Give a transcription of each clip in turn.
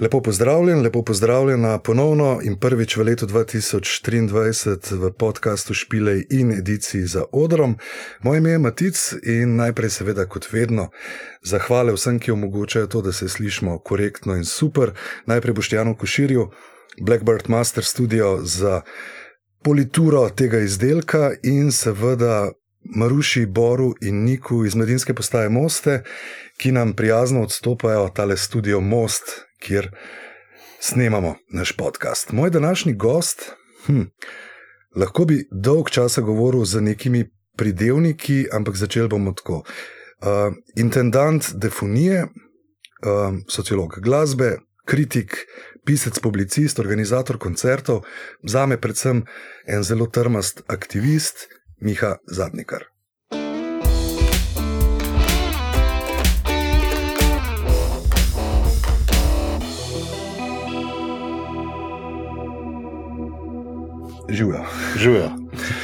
Lepo pozdravljen, lepo pozdravljena ponovno in prvič v letu 2023 v podkastu Špilej in ediciji za odrom. Moje ime je Matic in najprej, seveda, kot vedno, zahvale vsem, ki omogočajo to, da se slišimo korektno in super. Najprej Boštjanu Koširju, Blackbird Master Studio za polituro tega izdelka in seveda Maruši, Boru in Niku iz Medinske postaje Moste, ki nam prijazno odstopajo tale studio Most, kjer snemamo naš podcast. Moj današnji gost, hm, lahko bi dolg časa govoril z nekimi pridevniki, ampak začel bomo tako. Uh, intendant defonije, uh, sociolog glasbe, kritik, pisec, publicist, organizator koncertov, za me predvsem en zelo trmast aktivist, Miha Zadnikar. Živijo. Živijo.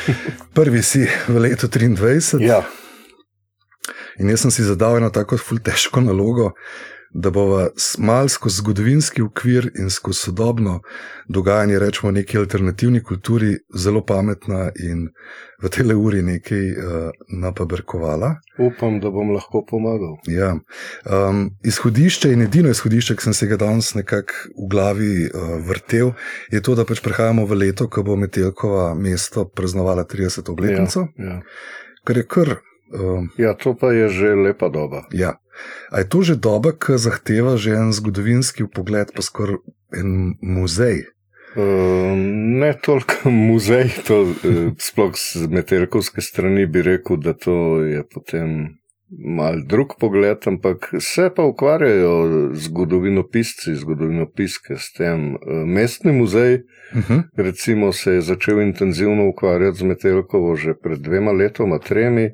Prvi si v letu 23. Ja. In jaz sem si zadal eno tako težko nalogo, da bova malo skozi zgodovinski okvir in skozi sodobno dogajanje, rečemo, neki alternativni kulturi, zelo pametna in v tele uri nekaj uh, napabrkovala. Upam, da bom lahko pomagal. Ja. Um, izhodišče in edino izhodišče, ki sem se ga danes nekako v glavi uh, vrtel, je to, da pač prehajamo v leto, ko bo Metelkova mesto praznovala 30. obletnico. Ja, ja. Kar je kar. Um, ja, to pa je že lepa doba. Ja. A je to že doba, ki zahteva že en zgodovinski pogled, pa skoraj en muzej? Uh, ne toliko muzej, to uh, sploh z metelkovske strani bi rekel, da to je potem mal drug pogled, ampak se pa ukvarjajo zgodovinopisci, zgodovinopiske s tem. Uh, mestni muzej, uh -huh. recimo, se je začel intenzivno ukvarjati z metelkovo že pred dvema letoma, tremi.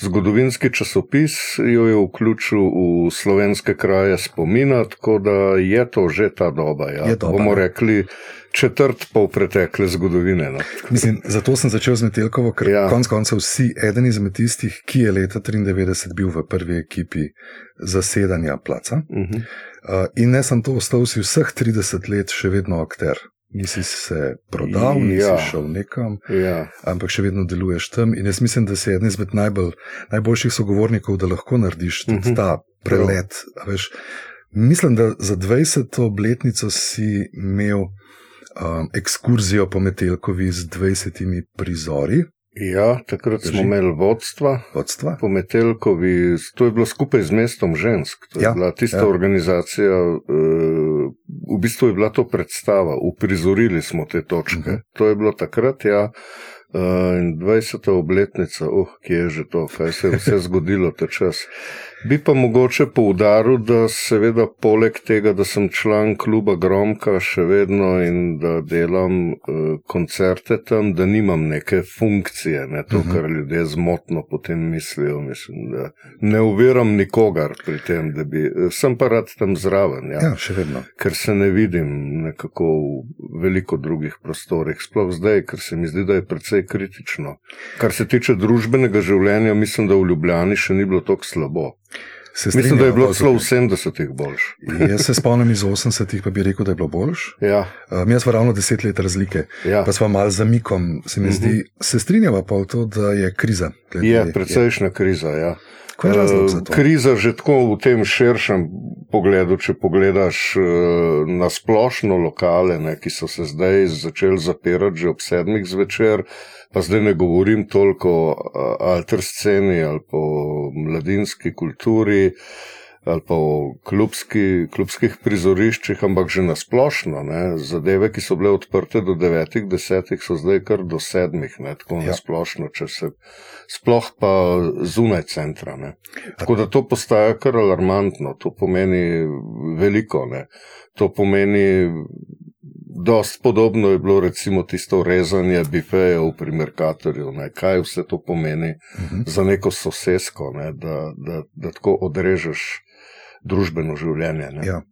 Zgodovinski časopis jo je vključil v slovenske kraje spomina, tako da je to že ta doba. Ja. doba bomo rekli četrt pol pretekle zgodovine. No. Mislim, zato sem začel z Metelkovo, ker ja. konec koncev si eden izmed tistih, ki je leta 1993 bil v prvi ekipi zasedanja placa. Uh -huh. uh, in ne sem to ostal si vseh 30 let še vedno akter. Nisi se prodal, nisi ja. šel nekam, ja. ampak še vedno deluješ tam. In jaz mislim, da si eden izmed najbolj, najboljših sogovornikov, da lahko narediš uh -huh. ta prelet. Veš, mislim, da za 20. obletnico si imel um, ekskurzijo po Metelkovi z 20 prizori. Ja, takrat Drži. smo imeli vodstva, vodstva. po Metelkovi, to je bilo skupaj z mestom žensk. To je Ja, bila tista ja. organizacija, eh, v bistvu je bila to predstava, uprizorili smo te točke. Mhm. To je bilo takrat, ja. eh, In 20. obletnica, uh, kje je že to, kaj se je vse zgodilo ta čas. Bi pa mogoče poudaril, da seveda poleg tega, da sem član kluba Gromka še vedno in da delam uh, koncerte tam, da nimam neke funkcije, ne, to, Mhm. kar ljudje zmotno potem mislijo. Mislim, da ne uviram nikogar pri tem, da bi. eh, Sem pa rad tam zraven, ja, Ja, še vedno. ker se ne vidim nekako v veliko drugih prostorih, sploh zdaj, ker se mi zdi, da je precej kritično. Kar se tiče družbenega življenja, mislim, da v Ljubljani še ni bilo tako slabo. Mislim, da je bilo celo v strinjam. 70-ih boljš. Jaz se spomnim iz 80-ih, pa bi rekel, da je bilo boljš. Ja, Uh, mi smo ravno deset let razlike, ja. pa smo malo zamikom. Se mi Mhm. zdi, se strinjava pa v to, da je kriza. glede- Je precejšnja kriza. Ja. Kaj je razlog za Eh, to? Kriza že tako v tem širšem pogledu, če pogledaš eh, na splošno lokale, ne, ki so se zdaj začeli zapirati že ob sedmih zvečer, pa zdaj ne govorim toliko o alter sceni ali pa o mladinski kulturi. Ali pa o klubski, klubskih prizoriščih, ampak že na splošno. Ne, zadeve, ki so bile odprte do 9-10, so zdaj kar do 7, ne, tako Ja. ja. na splošno, če se sploh pa zunaj centra. Ne. Tako da to postaja kar alarmantno, to pomeni veliko. Ne. To pomeni, dost podobno je bilo recimo tisto rezanje bifejev pri Merkatorju, ne. kaj vse to pomeni Mhm. za neko sosesko, ne, da, da, da tako odrežeš družbeno življenje. Ne. Ja.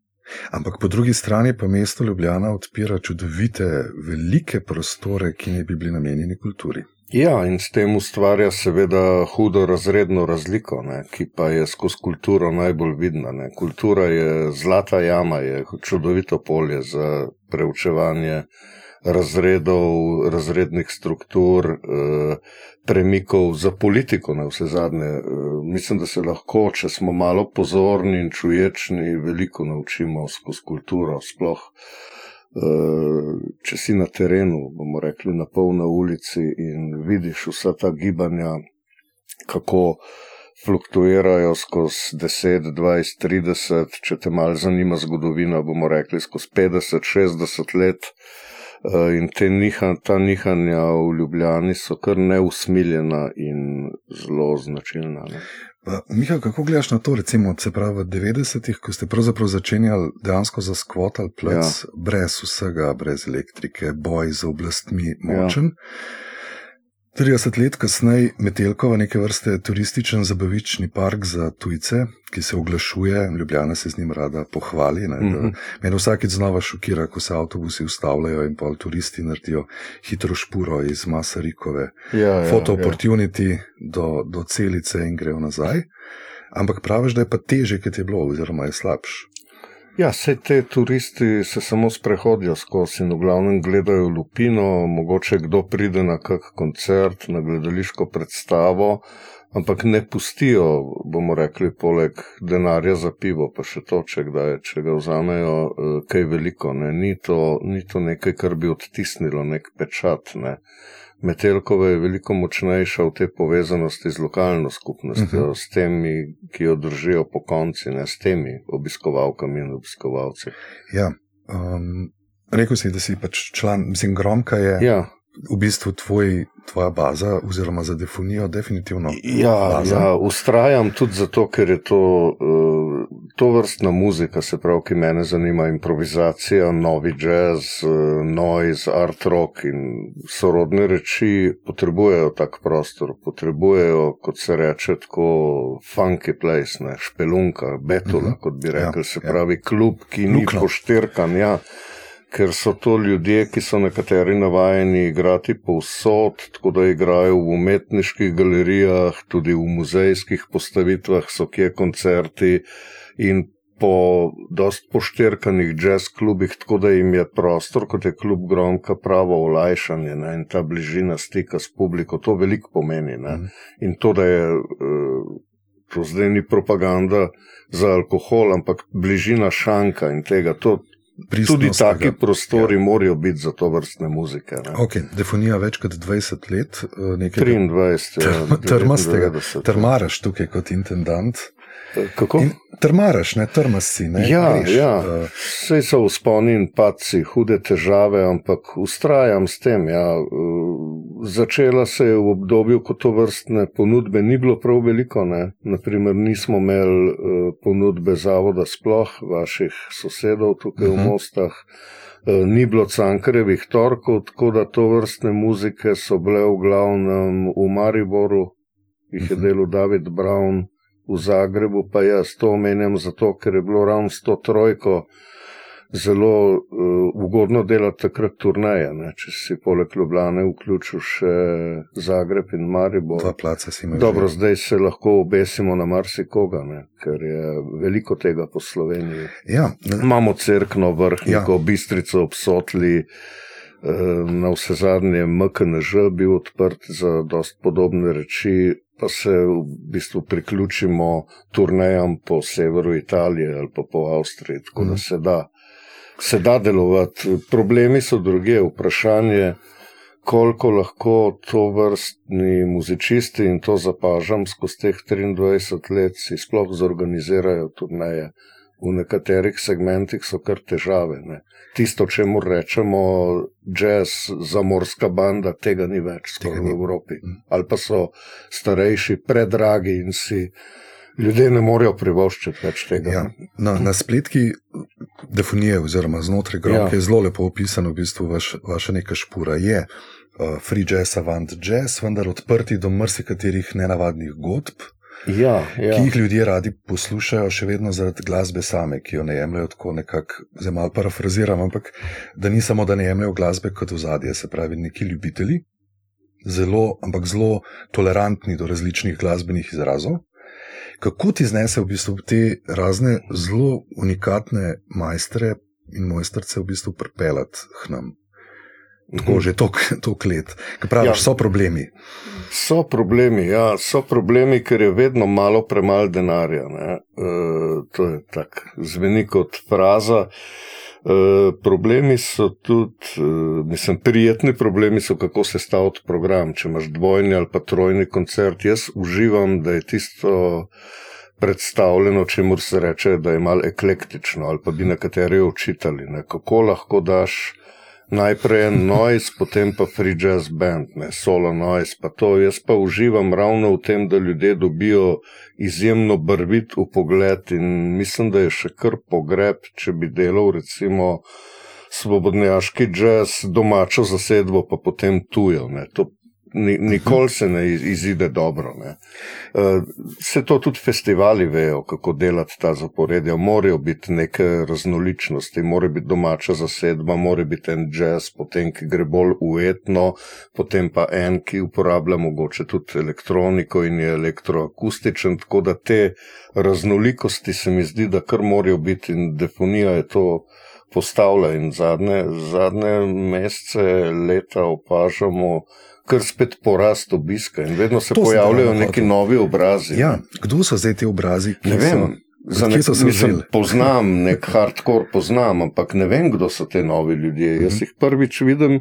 Ampak po drugi strani pa mesto Ljubljana odpira čudovite, velike prostore, ki ne bi bili namenjeni kulturi. Ja, in s tem ustvarja seveda hudo razredno razliko, ne, ki pa je skozi kulturo najbolj vidna. Ne. Kultura je zlata jama, je čudovito polje za preučevanje razredov, razrednih struktur, eh, premikov za politiko, na vse zadnje. Eh, mislim, da se lahko, če smo malo pozorni in čuječni, veliko naučimo skozi kulturo. Sploh Eh, če si na terenu, bomo rekli, na polni ulici in vidiš vsa ta gibanja, kako fluktuirajo skozi 10, 20, 30, če te malo zanima zgodovina, bomo rekli skozi 50, 60 let. Eh, in nihan, ta nihanja v Ljubljani so kar neusmiljena in zelo značilna. Ne. Miha, kako gledaš na to, recimo, se pravi v 90-ih, ko ste pravzaprav začenjali dejansko zaskvotati plec, ja. brez vsega, brez elektrike, boj z oblastmi močen. Ja. 30 let kasneje Metelkova, neke vrste turističen zabavični park za tujce, ki se oglašuje, Ljubljana se z njim rada pohvali. Mm -hmm. Mene vsakeč znova šokira, ko se avtobusi ustavljajo in pol turisti naredijo hitro špuro iz Masarikove, ja, ja, foto ja. opportunity ja. do, do celice in grejo nazaj. Ampak praviš, da je pa teže, kot je bilo, oziroma je slabš. Ja, vse te turisti se samo sprehodijo skozi in v glavnem gledajo lupino, mogoče kdo pride na kak koncert, na gledališko predstavo, ampak ne pustijo, bomo rekli, poleg denarja za pivo, pa še to, če, kdaj, če ga vzamejo, eh, kaj veliko. Ni to, ni to nekaj, kar bi odtisnilo nek pečat. Ne. Metelkova je veliko močnejša v tej povezanosti z lokalno skupnostjo, uh mhm. -huh. s temi, ki jo držijo po konci, ne s temi obiskovalkami in obiskovalci. Ja, um, rekel si, da si pač član, mislim, Gromka je. Ja. V bistvu tvoj, tvoja baza, oziroma za definijo, definitivno. Ja, ja, ustrajam tudi zato, ker je to uh, to vrstna muzika, se pravi, ki me zanima, improvizacija, novi jazz, eh, noise, art rock in sorodne reči, potrebujejo tak prostor, potrebujejo, kot se reče, tako funky place, ne, špelunka, betula, uh mhm. -huh. kot bi rekli, ja, se ja. pravi, klub, ki ni poštirkan. Ja. Ker so to ljudje, ki so nekateri navajeni igrati povsod, tako da igrajo v umetniških galerijah, tudi v muzejskih postavitvah, so kje koncerti, in po dost pošterkanih jazz klubih, tako da jim je prostor, kot je klub Gromka, pravo olajšanje ne? in ta bližina stika s publiko, to veliko pomeni. Mm. In to, da je eh, to zdaj ni propaganda za alkohol, ampak bližina šanka in tega. To, Tudi taki prostori ja. morajo biti za to vrstne muzike. Okay, Defonija več kot 20 let, eh, nekaj 23, ja, trmastega. Trmaraš tukaj kot intendant. Kako? In trmaraš, ne trmasi. Ne? Ja, ja. vse so vzponi in paci, hude težave, ampak ustrajam s tem. Ja. Začela se je v obdobju, ko to vrstne ponudbe ni bilo prav veliko. Ne. Naprimer, nismo imeli e, ponudbe zavoda sploh, vaših sosedov tukaj uh -huh. v mhm. Mostah. E, ni bilo cankarevih torkov, tako da to vrstne muzike so bile v glavnem v Mariboru, jih je mhm. delal David Brown, v Zagrebu, pa jaz to omenjam zato, ker je bilo ravno s to trojko zelo uh, ugodno delati takrat turnaje. Ne? Če si poleg Ljubljane vključil še Zagreb in Maribor. Dva placa si imel. Dobro, zdaj se lahko obesimo na marsikoga, ne? ker je veliko tega po Sloveniji. Ja, Imamo crkno vrhniko, ja. bistrico obsotli. Eh, na vse zadnje, MKNŽ bil odprt za dost podobne reči, pa se v bistvu priključimo turnejam po severu Italije ali pa po Avstriji, tako mm. da se da, se da delovati. Problemi so druge, vprašanje, koliko lahko to vrstni muzičisti in to zapažam skozi teh 23 let, si sploh zorganizirajo turneje. V nekaterih segmentih so kar težave. Ne. Tisto, če mu rečemo, jazz, zamorska banda, tega ni več tega v Evropi. Mm. Ali pa so starejši, predragi in si ljudje ne morejo privoščiti več tega. Ja. Na, na spletki definije, oziroma znotraj groba, ja. je zelo lepo opisano, v bistvu vaš, vaša neka špura je. Uh, free jazz, avant jazz, vendar odprti do marsikaterih nenavadnih godb, ja, ja. ki jih ljudje radi poslušajo, še vedno zaradi glasbe same, ki jo ne jemljajo tako nekako, zelo malo parafraziram, ampak da ni samo, da ne jemljajo glasbe kot v zadje, se pravi, neki ljubitelji. zelo, ampak zelo tolerantni do različnih glasbenih izrazov. Kako ti znese v bistvu te razne zelo unikatne majstre in mojstrce v bistvu pripeljati k nam? Tako mhm. že toliko let. Praviš, ja. so problemi. So problemi, ja, so problemi, ker je vedno malo premalo denarja. E, to je tako, zveni kot fraza. E, problemi so tudi, e, mislim, prijetni problemi so, kako se staviti program. Če imaš dvojni ali pa trojni koncert, jaz uživam, da je tisto predstavljeno, če mora se reči, da je malo eklektično ali pa bi nekateri učitali. Ne, kako lahko daš najprej en noise, potem pa free jazz band, ne solo noise. Pa to, jaz pa uživam ravno v tem, da ljudje dobijo izjemno brvit v pogled in mislim, da je še kar pogreb, če bi delal recimo svobodnjaški jazz, domačo zasedbo, pa potem tujo. Ne. To nikoli se ne izide dobro. Ne. Eh, se to tudi festivali vejo, kako delati ta zaporedja. Morajo biti neke raznoličnosti, mora biti domača zasedba, mora biti en jazz, potem ki gre bolj ujetno, potem pa en, ki uporablja mogoče tudi elektroniko in je elektroakustičen. Tako da te raznolikosti se mi zdi, da kar morajo biti in defonija je to. Postavlja in zadnje, zadnje mesece, leta opažamo, kar spet porast obiska in vedno se to pojavljajo neki novi obrazi. Ja, kdo so zdaj ti obrazi? Ne vem. Za nekaj časa poznam, nek hardcore poznam, ampak ne vem, kdo so te novi ljudje. Jaz mhm. jih prvič vidim,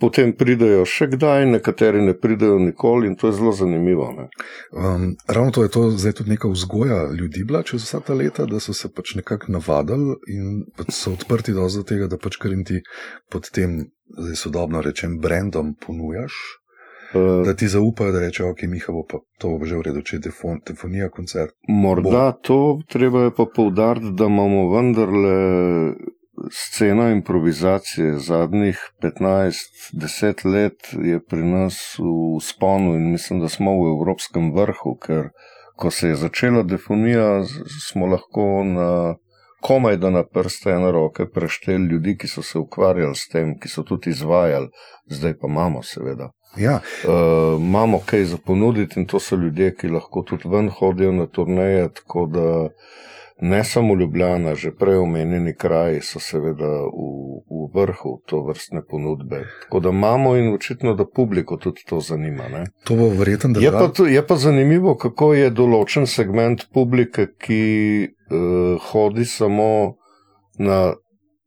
potem pridejo še kdaj, nekateri ne pridejo nikoli in to je zelo zanimivo. Um, ravno to je to, zdaj tudi neka vzgoja ljudi bila čez vsa ta leta, da so se pač nekako navadili in pač so odprti do tega, da pač kar jim ti pod tem zdaj sodobno rečem, brendom ponujaš, uh, da ti zaupajo, da rečejo, ok, Miha bo pa to bo že v redu, če je telefon, telefonija, koncert. Morda bo. to treba je pa poudariti, da imamo vendarle scena improvizacije zadnjih 15-10 let je pri nas v sponu in mislim, da smo v evropskem vrhu, ker ko se je začela defonija, smo lahko na komaj da na prste ene roke prešteli ljudi, ki so se ukvarjali s tem, ki so tudi izvajali, zdaj pa imamo, seveda. Ja. Uh, imamo kaj za ponuditi in to so ljudje, ki lahko tudi ven hodijo na turneje, tako da ne samo Ljubljana, že prej omenjeni kraji so seveda v, v vrhu to vrstne ponudbe. Tako da imamo in očitno, da publiko tudi to zanima. Ne? To bo verjetno, da je pa, je pa zanimivo, kako je določen segment publike, ki uh, hodi samo na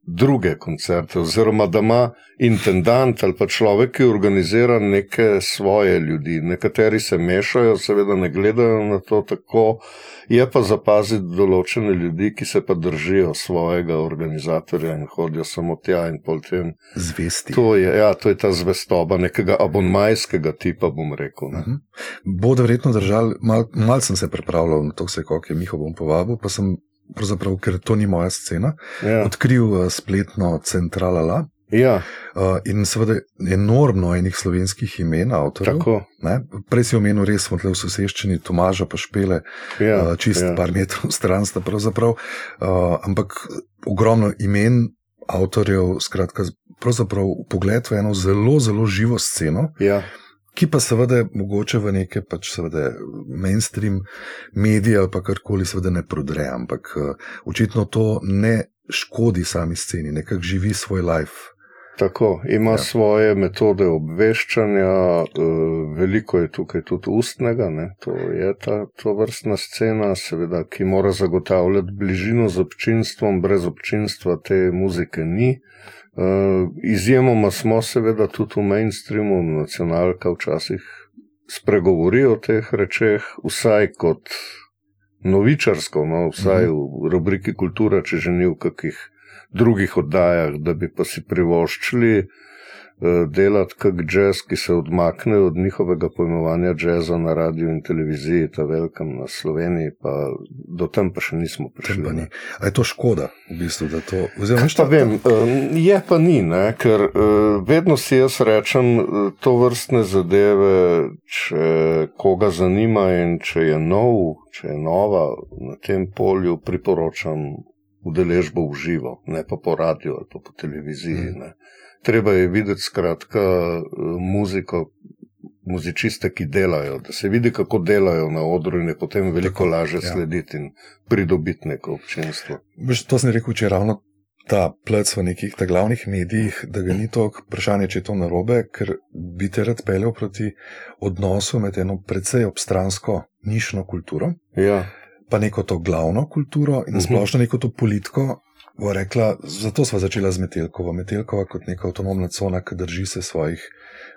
druge koncerte, oziroma da ima intendant ali pa človek, ki organizira neke svoje ljudi. Nekateri se mešajo, seveda ne gledajo na to tako, je pa zapaziti določene ljudi, ki se pa držijo svojega organizatorja in hodijo samo tja in pol tem. Zvesti. To je, ja, to je ta zvestoba nekega abonmajskega tipa, bom rekel. Uh mhm. -huh. Bodo verjetno držali, malo mal sem se pripravljal na to, kako je Miho bom povabil, pa sem pravzaprav, ker to ni moja scena, ja. odkril uh, spletno centralala. Ja. Uh, in seveda enormno enih slovenskih imen, avtorjev. Prej si omenil, res smo tukaj v soseščini, Tomaža pa špele, ja, uh, čist ja. par metrov stran sta pravzaprav. Uh, ampak ogromno imen avtorjev, skratka, pravzaprav pogled v eno zelo, zelo živo sceno. Ja ki pa seveda mogoče v neke pač seveda mainstream medije ali pa karkoli seveda ne prodre, ampak uh, očitno to ne škodi sami sceni, nekako živi svoj life. Tako, ima ja. svoje metode obveščanja, uh, veliko je tukaj tudi ustnega, ne? to je ta to vrstna scena, seveda, ki mora zagotavljati bližino z občinstvom, brez občinstva te muzike ni. Uh, izjemoma smo, seveda, tudi v mainstreamu, nacionalka včasih spregovori o teh rečeh, vsaj kot novičarsko, no, vsaj mhm. v rubriki kultura, če že ni v kakih drugih oddajah, da bi pa si privoščili uh, Eh, delati kak jazz, ki se odmakne od njihovega pojmovanja jazza na radiju in televiziji, ta velikem na Sloveniji, pa do tam pa še nismo prišli. Ni. A je to škoda, v bistvu, da to vzamemo? Šta vem, eh, je pa ni, ne? ker eh, vedno si jaz rečem to vrstne zadeve, če koga zanima in če je nov, če je nova na tem polju, priporočam udeležbo v živo, ne pa po radiju ali pa po televiziji. Hmm treba je videti skratka muziko muzičiste, ki delajo, da se vidi, kako delajo na odru, in je potem veliko lažje ja. slediti in pridobiti neko občinstvo. Veš, to sem rekel, če ravno ta plec v nekih ta glavnih medijih, da ga ni to vprašanje, če je to narobe, ker bi te rad peljal proti odnosu med eno precej obstransko nišno kulturo. Ja. Pa neko to glavno kulturo in uh mhm. -huh. splošno neko to politiko, bo rekla, zato smo začela z Metelkovo. Metelkova kot neka avtonomna cona, ki drži se svojih,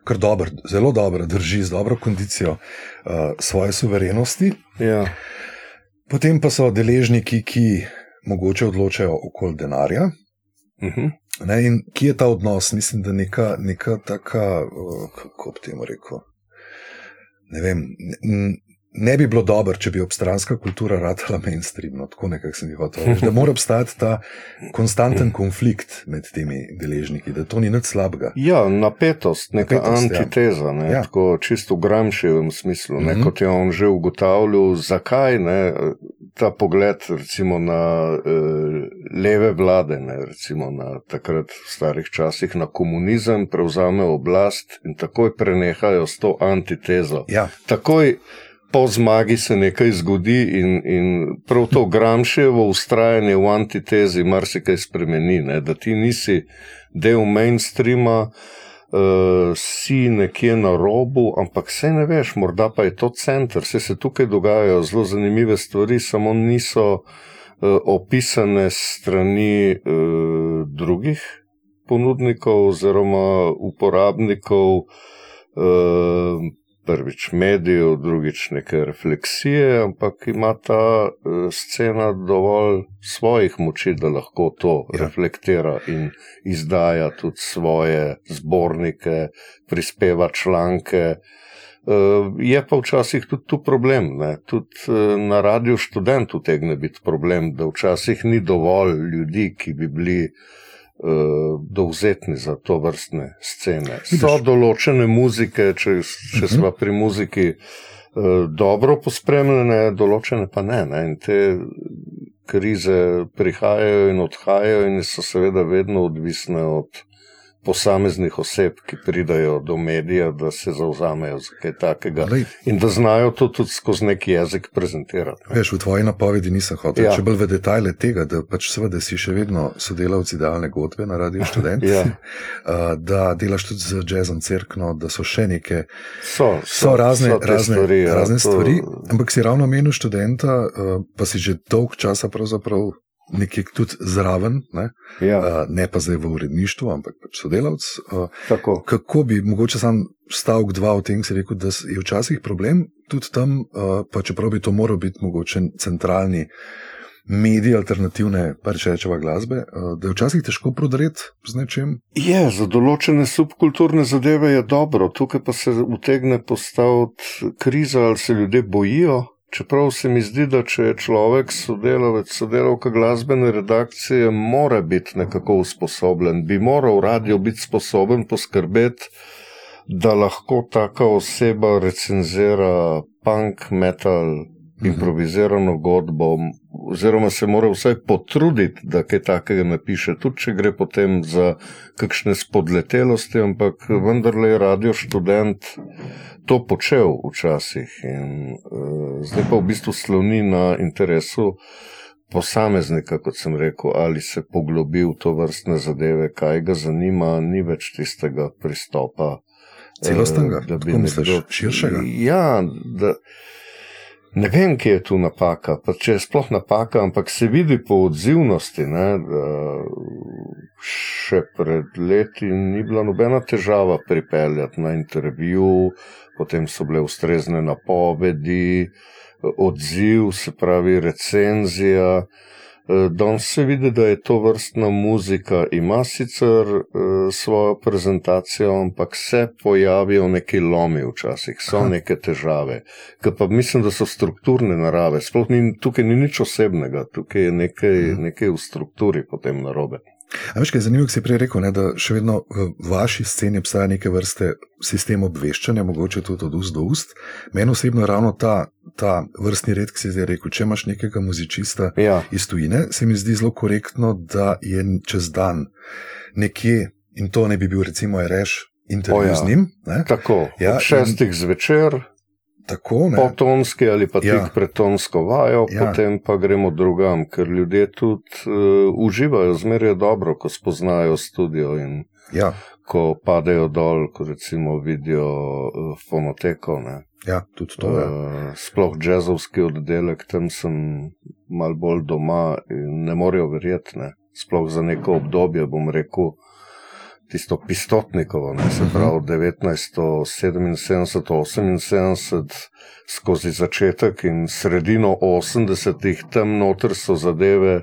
kar dobro, zelo dobro drži z dobro kondicijo uh, svoje suverenosti. Ja. Potem pa so deležniki, ki mogoče odločajo okoli denarja. Uh mhm. -huh. ne, in kje je ta odnos? Mislim, da neka, neka taka, uh, kako bi temu rekel. Ne vem, ne bi bilo dobro, če bi obstranska kultura ratala mainstream. No, tako nekako sem jih hotel reči. Da mora obstajati ta konstanten konflikt med temi deležniki, da to ni nič slabega. Ja, napetost, neka napetost, ja. antiteza, ne, ja. tako čisto v gramšivem smislu. Ne, mm -hmm. Kot je on že ugotavljal, zakaj ne, ta pogled recimo, na e, leve vlade, ne, recimo na takrat v starih časih, na komunizem, prevzame oblast in takoj prenehajo s to antitezo. Ja. Takoj, po zmagi se nekaj zgodi, in, in prav to Gramševo ustrajanje v antitezi marsikaj spremeni. Ne? Da ti nisi del mainstreama, uh, si nekje na robu, ampak vse ne veš, morda pa je to center, vse se tukaj dogajajo zelo zanimive stvari, samo niso uh, opisane strani uh, drugih ponudnikov oziroma uporabnikov. Uh, prvič medijev, drugič neke refleksije, ampak ima ta uh, scena dovolj svojih moči, da lahko to ja. reflektira in izdaja tudi svoje zbornike, prispeva članke. Uh, je pa včasih tudi tu problem. Tudi uh, na radiju študent utegne biti problem, da včasih ni dovolj ljudi, ki bi bili dovzetni za to vrstne scene. So določene muzike, če, če uh -huh. smo pri muziki uh, dobro pospremljene, določene pa ne. ne? In te krize prihajajo in odhajajo, in so seveda vedno odvisne od posameznih oseb, ki pridajo do medija, da se zauzamejo za kaj takega. Lej. In da znajo to tudi skozi neki jezik prezentirati. Ne. Veš, v tvoji napovedi nisem hotel. Ja. Če bolj v detajle tega, da pač seveda si še vedno sodelavci idealne godbe na Radio Student, ja. da delaš tudi z jazzom crkno, da so še neke so, so, so razne, so razne stvari. Ja, razne to... stvari. Ampak si ravno menil študenta, pa si že dolg časa pravzaprav nekje tudi zraven, ne, ja. uh, ne pa zdaj v uredništvu, ampak pač sodelavc. Uh, kako bi mogoče sam stavek dva o tem, rekel, da je včasih problem tudi tam, uh, pa čeprav bi to moral biti mogoče centralni. Mediji alternativne, pa rečeva glasbe, da je včasih težko prodreti z nečem. Je, za določene subkulturne zadeve je dobro, tukaj pa se utegne postaviti kriza, ali se ljudje bojijo Čeprav se mi zdi, da če je človek sodelavec, sodelavka glasbene redakcije, mora biti nekako usposobljen, bi moral radio biti sposoben poskrbeti, da lahko taka oseba recenzira punk, metal, mhm. improvizirano godbo, oziroma se mora vsaj potruditi, da kaj takega napiše, tudi če gre potem za kakšne spodletelosti, ampak vendarle je radio študent to počel včasih in uh, zdaj pa v bistvu sloni na interesu posameznika, kot sem rekel, ali se poglobi v to vrstne zadeve, kaj ga zanima, ni več tistega pristopa. Celostnega, da bi nekdo širšega. Ja, da, ne vem, kje je tu napaka, pa če je sploh napaka, ampak se vidi po odzivnosti, ne, da še pred leti ni bila nobena težava pripeljati na intervju, potem so bile ustrezne napovedi, odziv, se pravi recenzija. Eh, danes se vidi, da je to vrstna muzika, ima sicer uh, svojo prezentacijo, ampak se pojavijo neki lomi včasih, so Aha. neke težave, ki pa mislim, da so strukturne narave. Sploh ni, tukaj ni nič osebnega, tukaj je nekaj, mhm. nekaj v strukturi potem narobe. A veš, kaj je zanimivo, ki si prej rekel, ne, da še vedno v vaši sceni obstaja neke vrste sistem obveščanja, mogoče tudi od ust do ust. Meni osebno je ravno ta, ta vrstni red, ki si zdaj rekel, če imaš nekega muzičista ja. iz tujine, se mi zdi zelo korektno, da je čez dan nekje, in to ne bi bil recimo reš, intervju O, ja. z njim. Ne? Tako, Ja, ja, šestih in... zvečer, Tako, ne? po tonski ali pa Ja. tik pred tonsko vajo, Ja. ja. potem pa gremo drugam, ker ljudje tudi uh, uživajo, zmeraj je dobro, ko spoznajo studio in Ja, ko padejo dol, ko recimo vidijo uh, fonoteko. Ne. ja, tudi to je. Uh, sploh jazzovski oddelek, tam sem mal bolj doma in ne morejo verjeti. Ne. Sploh za neko obdobje bom rekel. Tisto pistotnikovo, ne, se pravi 1977, 78, skozi začetek in sredino 80-ih, tam noter so zadeve,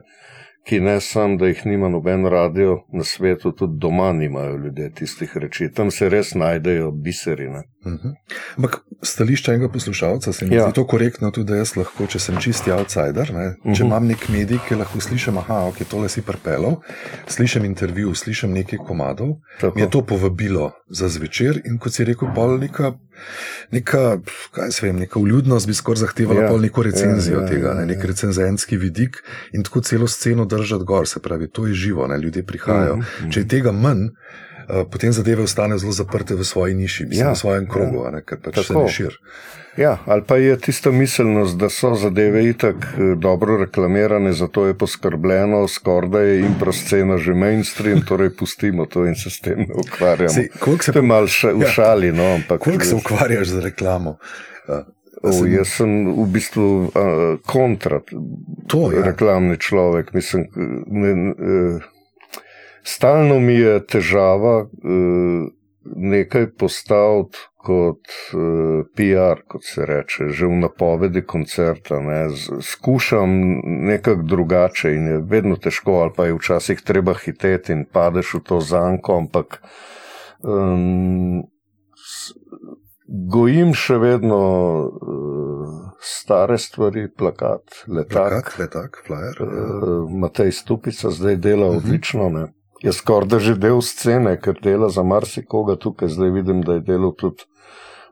ki ne samo, da jih nima noben radio na svetu, tudi doma nimajo ljudje tistih reči. Tam se res najdejo biserine. Mhm. Ampak stališča enega poslušalca se mi Ja. zdi to korektno, tudi da jaz lahko, če sem čisti outsider, ne, če Mhm. imam nek medij, ki lahko slišim, aha, ok, tole si prepelal, slišim intervju, slišim nekaj komadov, Tako. mi je to povabilo za zvečer in kot si rekel, pol neka, neka, kaj se vem, neka vljudnost bi skoraj zahtevala Ja, pol neko recenzijo ja, ja, tega, ja, ne, nek ja. recenzentski vidik in tako celo sceno držati gor, se pravi, to je živo, ne, ljudje prihajajo. Mhm, Če je tega manj, Uh, potem zadeve ostanejo zelo zaprte v svoji niši, mislim, Ja, v svojem krogu, ja. a ne, ker pač se Tako. ne širi. Ja, ali pa je tista miselnost, da so zadeve itak eh, dobro reklamirane, zato je poskrbljeno, skoraj je improscena že mainstream, torej pustimo to in se s tem ne ukvarjamo. Koliko se, To je malo ša, v Ja. šali, no, ampak. koliko se ukvarjaš z reklamo? O, sem- jaz sem v bistvu uh, kontra, To, ja. reklamni človek. Mislim, ne, ne, eh, stalno mi je težava eh, nekaj postaviti kot eh, PR, kot se reče, že v napovedi koncerta. Ne. Skušam nekako drugače in je vedno težko, ali pa je včasih treba hiteti in padeš v to zanko, ampak. Um, Gojim še vedno uh, stare stvari, plakat, letak. Plakat, letak, flyer. Uh, Matej Stupica zdaj dela Mhm. odlično. Ne? Je skoraj da že del scene, ker dela za marsikoga tukaj. Zdaj vidim, da je delal tudi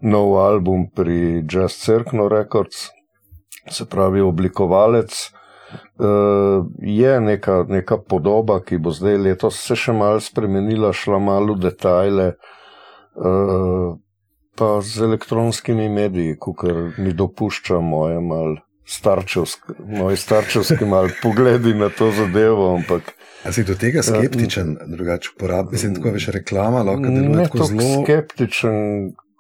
nov album pri Jazz Circle Records, se pravi oblikovalec. Uh, je neka, neka podoba, ki bo zdaj letos se še malo spremenila, šla malo v detajle. Uh, pa z elektronskimi mediji, kot mi dopušča moje mal starčevske, moji starčevski mal pogledi na to zadevo, ampak A si do tega skeptičen, drugače uporabljati? Mislim, tako veš, reklama lahko deluje ne tako zelo. skeptičen,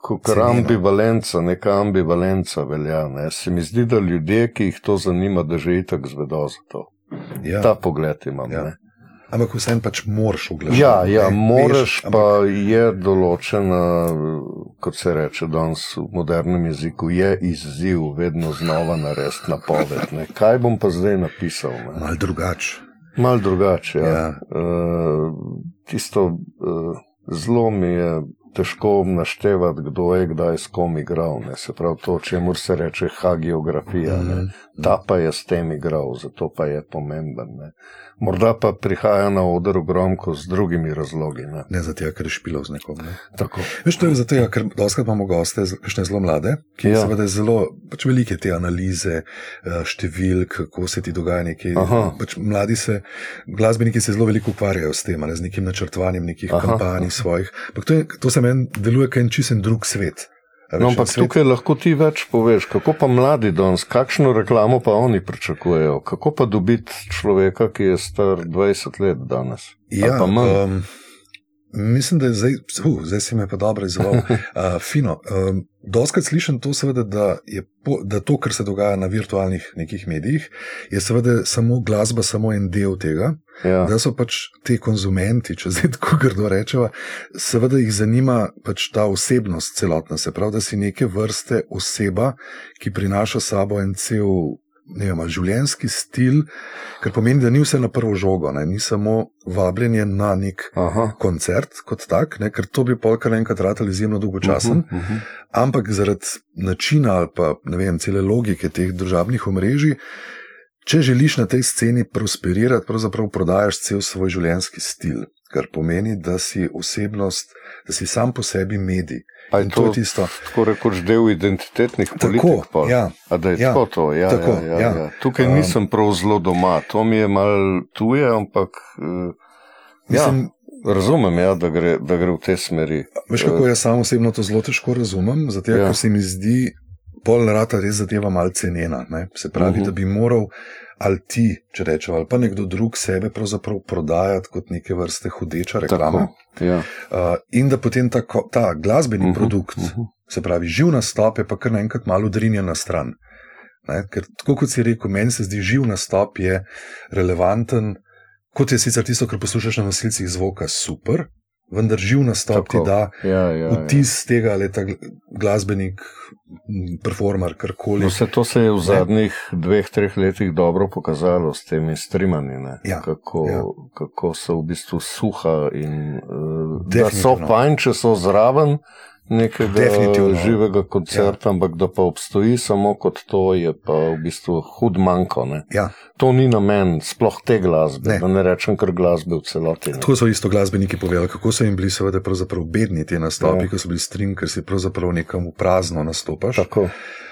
kot ambivalenca, neka ambivalenca velja. Ne. Se mi zdi, da ljudje, ki jih to zanima, da že itak zvedo za to. Ja. Ta pogled imam. Ja. Ja. Ampak vsem pač moraš oglašati. Ja, ja, ne, moraš, veš, pa je določena, kot se reče danes v modernem jeziku, je izziv vedno znova narediti napoved. Ne. Kaj bom pa zdaj napisal? Ne. Mal drugače. Mal drugače. Ja. Ja. Uh, tisto uh, zelo mi je težko naštevati, kdo je kdaj s kom igral. Ne. Se pravi, to, čemu se reče hagiografija. Mm Mhm. Ta pa je s tem igral, zato pa je pomemben. Ne. Morda pa prihaja na oder ogromko z drugimi razlogi. Ne. Ne zato, ker je špilov z nekom. Ne. Tako. Veš, to je zato, ja, ker doskrat imamo goste, kakšne zelo mlade, ki ja. Seveda zelo, pač velike te analize, eh, številk, kako se ti dogaja nekaj. Aha. Pač mladi se, glasbeniki se zelo veliko ukvarjajo s tem, ne, z nekim načrtovanjem nekih Aha. kampanj svojih. Ampak to, je, to se meni deluje kot en čisen drug svet. No, ampak svet- tukaj lahko ti več poveš, kako pa mladi danes, kakšno reklamo pa oni pričakujejo, kako pa dobiti človeka, ki je star 20 let danes. Ja, pa manj. um, mislim, da je zdaj, uh, zdaj si me pa dobro izval. Uh, fino. Um, Doskrat slišim to, seveda, da, je po, da to, kar se dogaja na virtualnih nekih medijih, je seveda samo glasba, samo en del tega. Ja. Da so pač ti konzumenti, če zdaj tako grdo rečemo, seveda jih zanima pač ta osebnost celotna. Se pravi, da si neke vrste oseba, ki prinaša sabo en cel. Ne vem, življenjski stil, kar pomeni, da ni vse na prvo žogo, ne? ni samo vabljenje na nek Aha. koncert kot tak, ne? ker to bi polkar enkrat ratal izjemno dolgočasen, Uh -huh, uh -huh. ampak zaradi načina ali pa ne vem, cele logike teh družabnih omrežij, če želiš na tej sceni prosperirati, pravzaprav prodajaš cel svoj življenjski stil, kar pomeni, da si osebnost, da si sam po sebi medij. To to je tisto. tako rekoč del identitetnih politik? Tako, pol? ja, A da je ja, tako to? Ja, tako, ja, ja, ja. ja. Tukaj Um, nisem prav zelo doma, to mi je mal tuje, ampak. Uh, ja. Mislim, Razumem, ja, da, gre, da gre v te smeri. Veš, kako jaz sam osebno to zelo težko razumem, zato ja. ker se mi zdi, pol rata res zadeva malce cenjena. Ne? Se pravi, uh -huh. da bi moral ali ti, če rečemo, ali pa nekdo drug sebe pravzaprav prodajati kot neke vrste hudeča reklama. Tako, ja. uh, in da potem ta, ta glasbeni uh -huh, produkt, uh -huh. se pravi, živ nastop, je pa kar naenkrat malo drinjen na stran. Ne? Ker, tako kot si rekel, meni se zdi, živ nastop je relevanten. Kot je sicer tisto, kar poslušaš na nosilcih zvoka, super, vendar živ nastop ti da ja, ja, vtis ja. tega, ali je ta glasbenik, performer, karkoli. Vse to se je v zadnjih ja. dveh, treh letih dobro pokazalo s temi streamami, ja, kako, ja. kako so v bistvu suha in uh, da so fajn, če so zraven nekega živega koncerta, ja. ampak da pa obstoji samo kot to, je pa v bistvu hud manjko. Ja. To ni namen sploh te glasbe, ne. da ne rečem kar glasbe v celoti. Tako so isto glasbeniki povedali, kako so jim bili seveda bedni ti nastopi, ja. ko so bili string, ker si pravzaprav nekam v prazno nastopaš. Tako.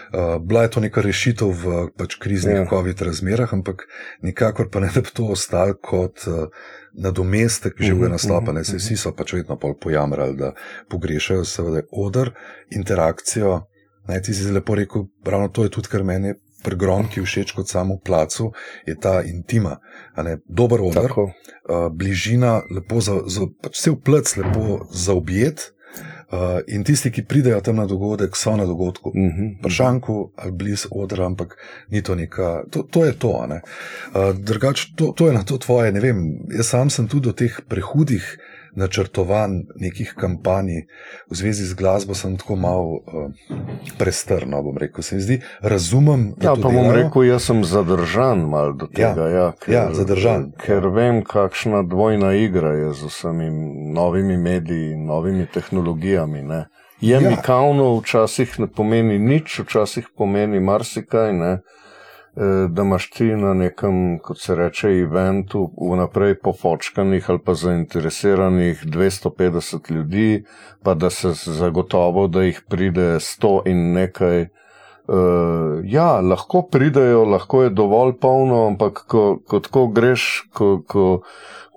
Uh, bila je to neka rešitev v pač, kriznih ja. COVID razmerah, ampak nikakor pa ne da bi to ostalo kot uh, nadomestek živega nastopa. Ne, vsi so pač vedno pojamrali, da pogrešajo seveda odr, interakcijo. Ne, ti si lepo rekel, ravno to je tudi, kar meni pri gromki všeč kot samo placu, je ta intima. Ne, dober odr, uh, bližina, lepo za, za pač vse v plec, lepo za objet. Uh, in tisti, ki pridejo tam na dogodek, so na dogodku, uh -huh. pršanku ali blizu odra, ampak ni to neka, to, to je to. Uh, drugač, to, to je na to tvoje, ne vem. Jaz sam sem tudi do teh prehudih načrtovanj, nekih kampanj v zvezi z glasbo, sem tako malo uh, prestrno. Bom rekel, se mi zdi, razumem. Ja, pa bom rekel, jaz sem zadržan mal do ja, tega. Ja, ker, ja, zadržan. Ker ja. vem, kakšna dvojna igra je z vsemi novimi mediji, novimi tehnologijami. Ne. Je ja. mi kavno, včasih ne pomeni nič, včasih pomeni marsikaj. Ne. Eh, da imaš ti na nekem, kot se reče, eventu, vnaprej pofočkanih ali pa zainteresiranih 250 ljudi, pa da se zagotovo, da jih pride 100 in nekaj. Uh, ja, lahko pridejo, lahko je dovolj polno, ampak ko, ko tako greš, ko, ko,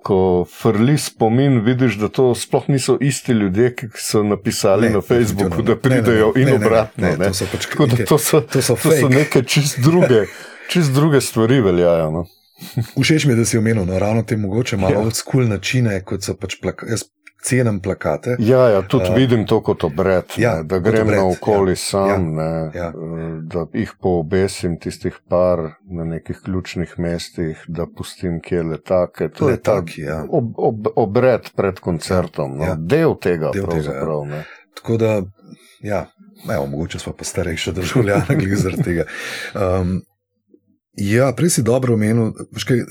ko frli spomin, vidiš, da to sploh niso isti ljudje, ki so napisali ne, na Facebooku, da pridejo ne, ne, in obratno. Ne, ne, ne, to so pač neke, to so, to so, to so neke čist druge. Čist druge stvari veljajo. No? Všeč mi je, da si omenil, no, ravno te mogoče malo ja. odskul načine, kot so pač plakate. Jaz cenim plakate. Ja, ja tudi uh, vidim to kot obred, ja, ne, da grem naokoli ja, sam, ja, ne, ja. Eh, da jih poobesim, tistih par na nekih ključnih mestih, da pustim kje letake. To letaki, je ta ja. ob, ob, obred pred koncertom, no, ja. del tega. Del tega ja. Tako da, ja. Evo, mogoče smo pa starejši državljani, glede zaradi tega. Um, Ja, prej si dobro omenil.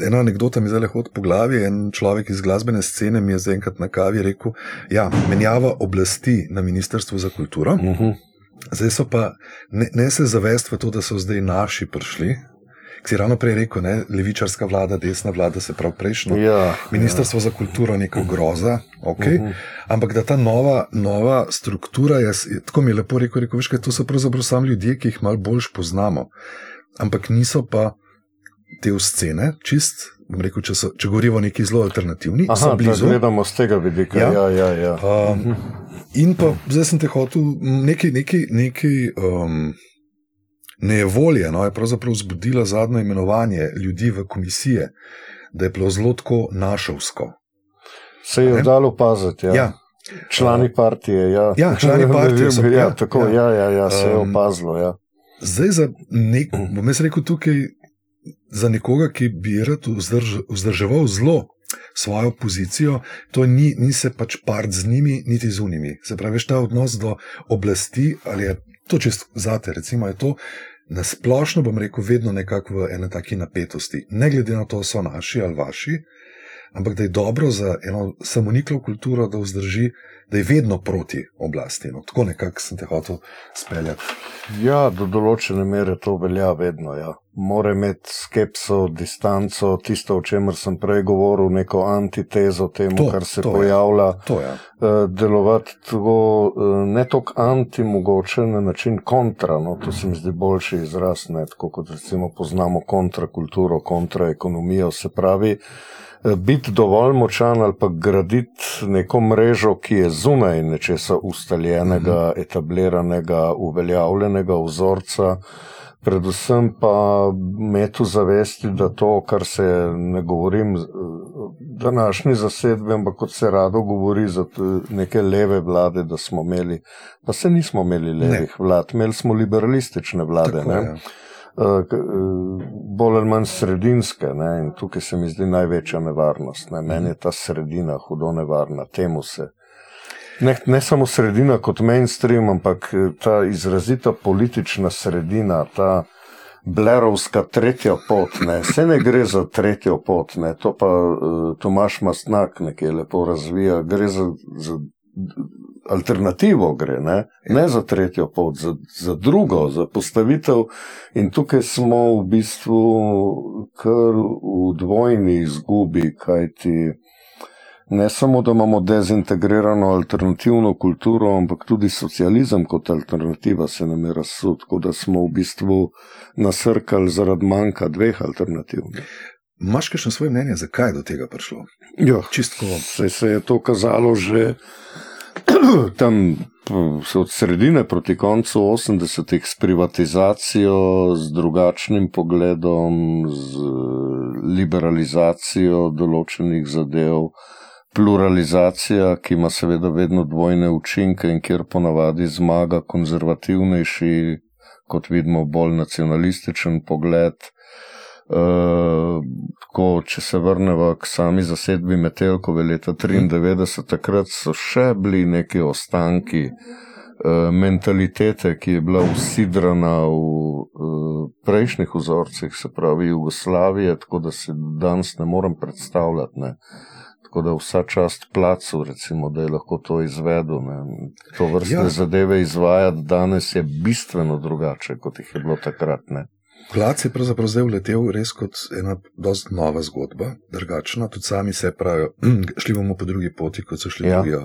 Ena anekdota mi zdaj hodi po glavi. En človek iz glasbene scene mi je zdaj enkrat na kavi rekel: Ja, menjava oblasti na Ministrstvu za kulturo. Uh -huh. Zdaj so pa ne, ne se zavest v to, da so zdaj naši prišli. Si ravno prej rekel, ne, levičarska vlada, desna vlada, se pravi prejšnjo. Ja, Ministrstvo ja. za kulturo je neka groza, okay? uh -huh. ampak da ta nova, nova struktura, jaz, tako mi je lepo rekel, rekel veš, to so pravzaprav samo ljudje, ki jih malo bolj poznamo ampak niso pa te scene, čist. Rekel, če, so, če govorimo o neki zelo alternativni, Aha, so blizu. Gledamo z tega vidika. Ja, ja, ja, ja. Um, in pa zdaj sem te hotel nekaj, nekaj, nekaj um, nevolje. No, je pravzaprav zbudila zadnje imenovanje ljudi v komisije, da je bilo zelo tako našovsko. Se je dalo opaziti. Ja. Ja. Člani partije. Ja, ja člani partije. So, ja, ja, tako, ja. Ja, ja, ja, se je opazilo. Ja. Zdaj, za nek, bom jaz rekel tukaj, za nekoga, ki bi rad vzdrž, vzdrževal zelo svojo pozicijo, to ni, ni se pač part z njimi, niti z unimi. Se pravi, ta odnos do oblasti, ali je to čest zate, recimo, je to na splošno, bom rekel, vedno nekako v eni taki napetosti. Ne glede na to, so naši ali vaši, ampak da je dobro za eno samoniklo kulturo, da vzdrži da je vedno proti oblasti. No, tako nekako sem te hotel speljati. Ja, do določene mere to velja vedno. Ja. mora imeti skepso, distanco, tisto, o čemer sem prej govoril, neko antitezo temu, to, kar se to pojavlja. Je. To je. Uh, delovati tako, uh, ne tako anti-mogoče na način kontra, no, to se mi zdi boljši izraz, ne, tako kot recimo poznamo kontrakulturo, kontraekonomijo, se pravi. Eh, biti dovolj močan ali pa graditi neko mrežo, ki je zunaj nečesa ustaljenega, -hmm. etabliranega, uveljavljenega vzorca, predvsem pa metu zavesti, da to, kar se ne govorim, današnji zasedbi, ampak kot se rado govori za neke leve vlade, da smo imeli, pa se nismo imeli levih ne. vlad, imeli smo liberalistične vlade. Tako, ja. Bolj ali manj sredinske, ne? in tukaj se mi zdi največja nevarnost. Ne? Meni je ta sredina hudo nevarna, temu se ne, ne samo sredina kot mainstream, ampak eh, ta izrazita politična sredina, ta blerovska tretja pot. Ne. Vse ne gre za tretjo pot, ne. to pa uh, Tomaš Mastnak nekaj lepo razvija. Gre za, za alternativo, gre, ne? ne za tretjo pot, za, za drugo, za postavitev. In tukaj smo v bistvu kar v dvojni izgubi, kajti ne samo, da imamo dezintegrirano alternativno kulturo, ampak tudi socializem kot alternativa se nam je razsud, tako da smo v bistvu nasrkali zaradi manjka dveh alternativ. Maš še svoje mnenje, zakaj je do tega prišlo? Ja, čistko. Se, se je to kazalo že tam od sredine proti koncu 80-ih s privatizacijo, z drugačnim pogledom, z liberalizacijo določenih zadev pluralizacija, ki ima seveda vedno dvojne učinke in kjer ponavadi zmaga konzervativnejši, kot vidimo, bolj nacionalističen pogled. Uh, ko, če se vrnemo k sami zasedbi Metelkove leta 1993, takrat so še bili neki ostanki uh, mentalitete, ki je bila usidrana v uh, prejšnjih vzorcih, se pravi Jugoslavije, tako da si danes ne morem predstavljati. Ne. Tako da vsa čast placu, recimo, da je lahko to izvedel. Ne. To vrstne ja. zadeve izvajati danes je bistveno drugače, kot jih je bilo takrat. Ne. Plac je pravzaprav zdaj vletel res kot ena dosti nova zgodba, drugačna. Tudi sami se pravijo, šli bomo po drugi poti, kot so šli ja. drugi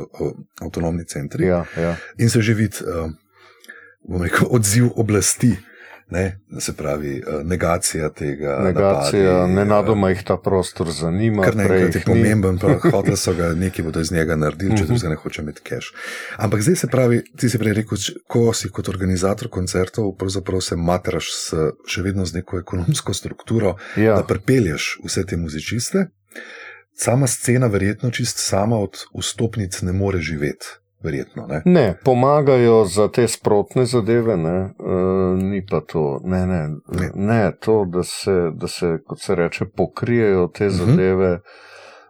avtonomni centri. Ja, ja. In se že vidi, uh, bom rekel, odziv oblasti. Ne, se pravi, eh, negacija tega. Negacija, ne nadoma jih ta prostor zanima. Kar nekaj je pomemben, hoteli so ga nekaj bodo iz njega naredili, če -huh. se ne hoče imeti cache. Ampak zdaj se pravi, ti si prej rekel, ko si kot organizator koncertov, pravzaprav se matraš s, še vedno z neko ekonomsko strukturo, ja. da pripelješ vse te muzičiste. Sama scena, verjetno čist sama od vstopnic ne more živeti. Verjetno, ne? ne, pomagajo za te sprotne zadeve, ne, uh, ni pa to. Ne, ne, ne. ne to, da se, da se, kot se reče, pokrijejo te uh mhm. -huh. zadeve,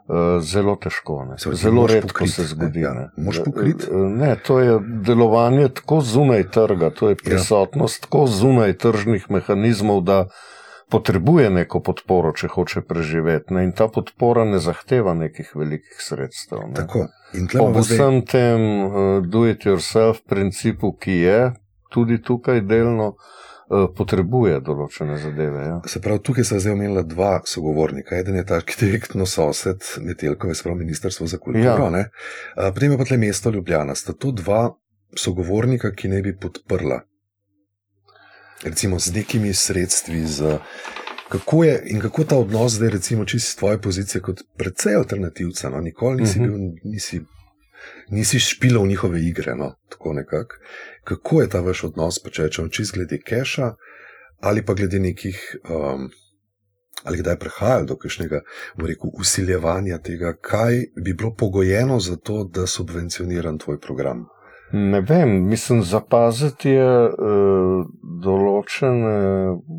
uh, zelo težko. Se zelo redko pokrit, se zgodi. Ne, ne. ne, to je delovanje tako zunaj trga, to je ja. prisotnost ja. tako zunaj tržnih mehanizmov, da potrebuje neko podporo, če hoče preživeti. Ne? In ta podpora ne zahteva nekih velikih sredstev. Ne? Tako. Ob vsem zdaj... tem uh, do-it-yourself principu, ki je tudi tukaj delno. Uh, potrebuje določene zadeve. Ja. Se pravi, tukaj se je zdaj omenila dva sogovornika. Eden je ta direktno sosed Metelkove, se pravi Ministrstvo za kulturo. Ja. Uh, potem je pa tle mesto Ljubljana. Sta to dva sogovornika, ki ne bi podprla recimo z nekimi sredstvi. Z, kako je in kako ta odnos zdaj, recimo, če si iz tvoje pozicije kot precej alternativca, no, nikoli nisi, mhm. bil, nisi, nisi špilal njihove igre. No, kako je ta vaš odnos, pa če rečemo, čist glede keša ali pa glede nekih. Um, Ali kdaj je prihajalo do kakšnega usiljevanja tega, kaj bi bilo pogojeno za to, da subvencioniram tvoj program? Ne vem, mislim, zapaziti je uh, določene,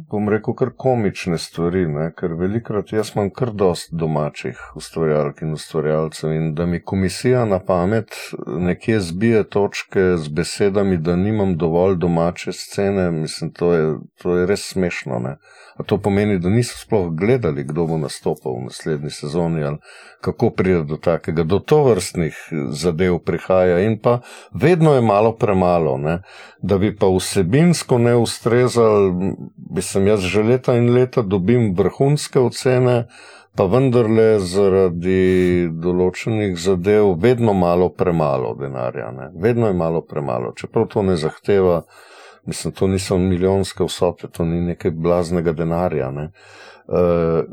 bom rekel, kar komične stvari, ne? ker velikrat jaz imam kar dost domačih ustvarjalk in ustvarjalcev in da mi komisija na pamet nekje zbije točke z besedami, da nimam dovolj domače scene, mislim, to je, to je res smešno. Ne? A to pomeni, da niso sploh gledali, kdo bo nastopil v naslednji sezoni ali kako pride do takega, do tovrstnih zadev prihaja in pa vedno je malo premalo. Ne? Da bi pa vsebinsko ne ustrezal, bi sem jaz že leta in leta dobim vrhunske ocene, pa vendarle zaradi določenih zadev vedno malo premalo denarja. Ne? Vedno je malo premalo, čeprav to ne zahteva. Mislim, to niso milijonske vsote, to ni nekaj blaznega denarja. Ne. Uh,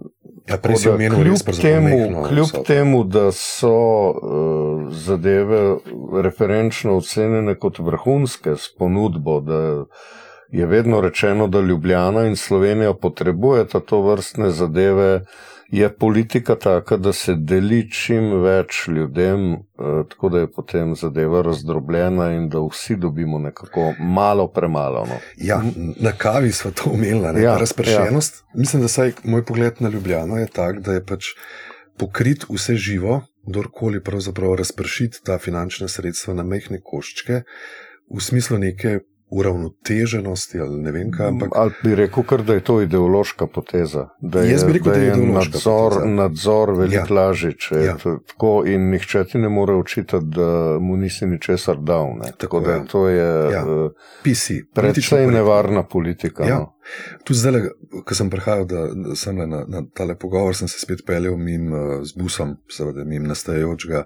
ja, prej si omenil, kljub, temu, kljub temu, da so uh, zadeve referenčno ocenjene kot vrhunske s ponudbo, da je vedno rečeno, da Ljubljana in Slovenija potrebujeta to vrstne zadeve, je politika taka, da se deli čim več ljudem, eh, tako da je potem zadeva razdrobljena in da vsi dobimo nekako malo premalo. No. Ja, na kavi smo to umeli, ja, razpršenost. Ja. Mislim, da saj moj pogled na Ljubljano je tak, da je pač pokrit vse živo, kdorkoli pravzaprav razpršiti ta finančna sredstva na mehke koščke. V smislu neke uravnoteženosti ali ne vem kaj. Ampak... Ali bi rekel, kar, da je to ideološka poteza? Da je, Jaz bi rekel, da je, da je nadzor, nadzor veliko ja. lažji, če ja. je tako in nihče ti ne more očitati, da mu nisi ničesar dal. Tako, tako da ja. to je ja. PC. Predvsej nevarna politika. Ja. No. Tu zdaj, ko sem prihajal da, da sem na, na tale pogovor, sem se spet peljal mim z busom, seveda mim nastajajočega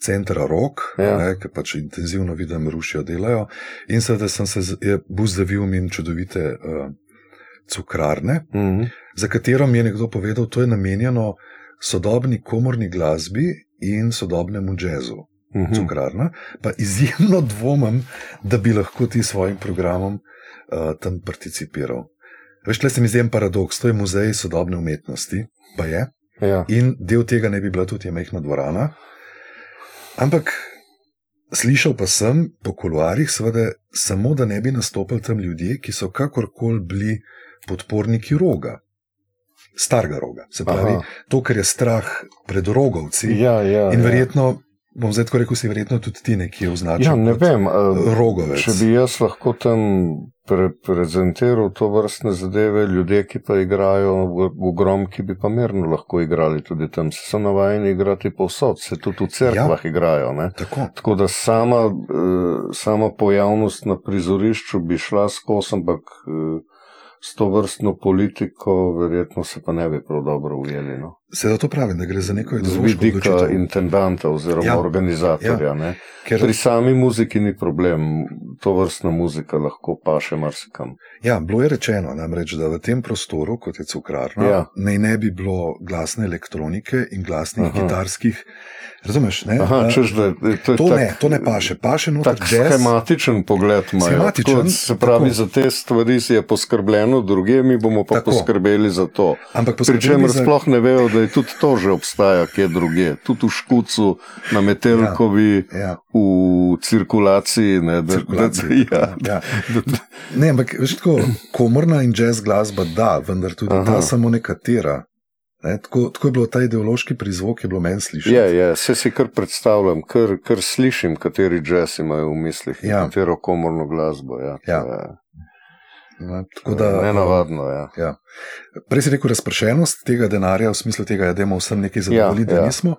centra Rok, ja. ki pač intenzivno vidim, rušijo, delajo. In seveda sem se je bus zavil mim čudovite uh, cukrarne, mm -hmm. za katero mi je nekdo povedal, da je namenjeno sodobni komorni glasbi in sodobnemu jazzu. Mm -hmm. Cukrarna, pa izjemno dvomim, da bi lahko ti svojim programom uh, tam participiral. Veš, tle se mi zdi en paradoks, to je muzej sodobne umetnosti, pa je. Ja. In del tega ne bi bila tudi majhna dvorana. Ampak Slišal pa sem po kuluarjih, seveda, samo da ne bi nastopili tam ljudje, ki so kakorkoli bili podporniki roga, starega roga. Se pravi, Aha. to, kar je strah pred rogovci. Ja, ja, in ja. verjetno ja bom zdaj tako rekel, si verjetno tudi ti nekje označil. Ja, ne vem, rogovec. Če bi jaz lahko tam pre prezentiral to vrstne zadeve, ljudje, ki pa igrajo v, v grom, ki bi pa mirno lahko igrali tudi tam, se so navajeni igrati povsod, se tudi v cerkvah ja, igrajo. Tako. tako da sama, sama pojavnost na prizorišču bi šla skozi, ampak s to vrstno politiko, verjetno se pa ne bi prav dobro ujeli. No. Seveda to pravim, da gre za neko izkušnjo. Z vidika intendanta oziroma ja. organizatorja. Ja. Ker... Pri sami muziki ni problem, to vrstna muzika lahko pa še marsikam. Ja, bilo je rečeno, namreč, da v tem prostoru, kot je cukrarna, ja. ne, ne bi bilo glasne elektronike in glasnih Aha. gitarskih. Razumeš? Aha, češ, da, to, to, tak, ne, to ne paše. paše tak schematičen pogled imajo. Tako, se pravi, tako. za te stvari je poskrbljeno, druge mi bomo pa tako. poskrbeli za to. Pričemer za... sploh ne vejo, da je tudi to že obstaja, kje druge. Tudi v Škucu, na Metelkovi, ja, ja. v cirkulaciji. Ne, da, cirkulaciji da, da, ja, ja. ne ampak veš, tako, komorna in jazz glasba, da, vendar tudi Aha. ta samo nekatera. Ne, tako, tako je bilo ta ideološki prizvok, ki je bilo meni slišati. Ja, ja, se si kar predstavljam, kar, kar slišim, kateri jazz imajo v mislih, ja. katero komorno glasbo. Ja, ja. Da, ne navadno. Ja. Ja. Prej si rekel razpršenost tega denarja, v smislu tega, ja, da imamo vsem nekaj zadovoljiti, ja, da ja. nismo.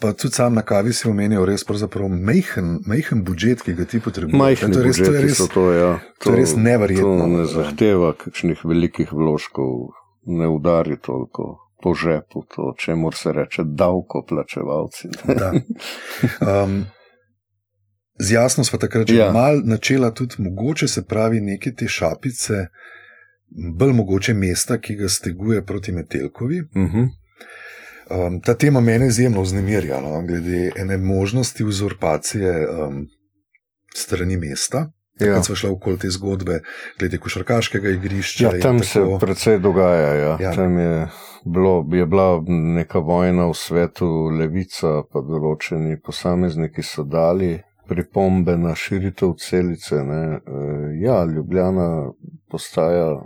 Pa tudi sam na kavi si omenil res mehen, mehen budžet, ki ga ti potrebuješ. Majhen to je res, to je res, to, ja. to, to je res neverjetno. To ne zahteva kakšnih velikih vložkov, ne udari toliko. Po žepu, to, če mora se reči, davkoplačevalci. um, Z jasno smo takrat že ja. malo načela tudi mogoče se pravi neke te šapice, bolj mogoče mesta, ki ga steguje proti Metelkovi. Uh -huh. um, ta tema mene izjemno vznemirja, no, glede ene možnosti uzurpacije um, strani mesta. Ja. Ko smo šli okoli te zgodbe, glede košarkaškega igrišča. Ja, tam tako... se predvsej dogaja. Ja. Ja. Tam je, bilo, je bila neka vojna v svetu, levica, pa določeni posamezniki so dali pripombe na širitev celice. Ne. E, ja, Ljubljana postaja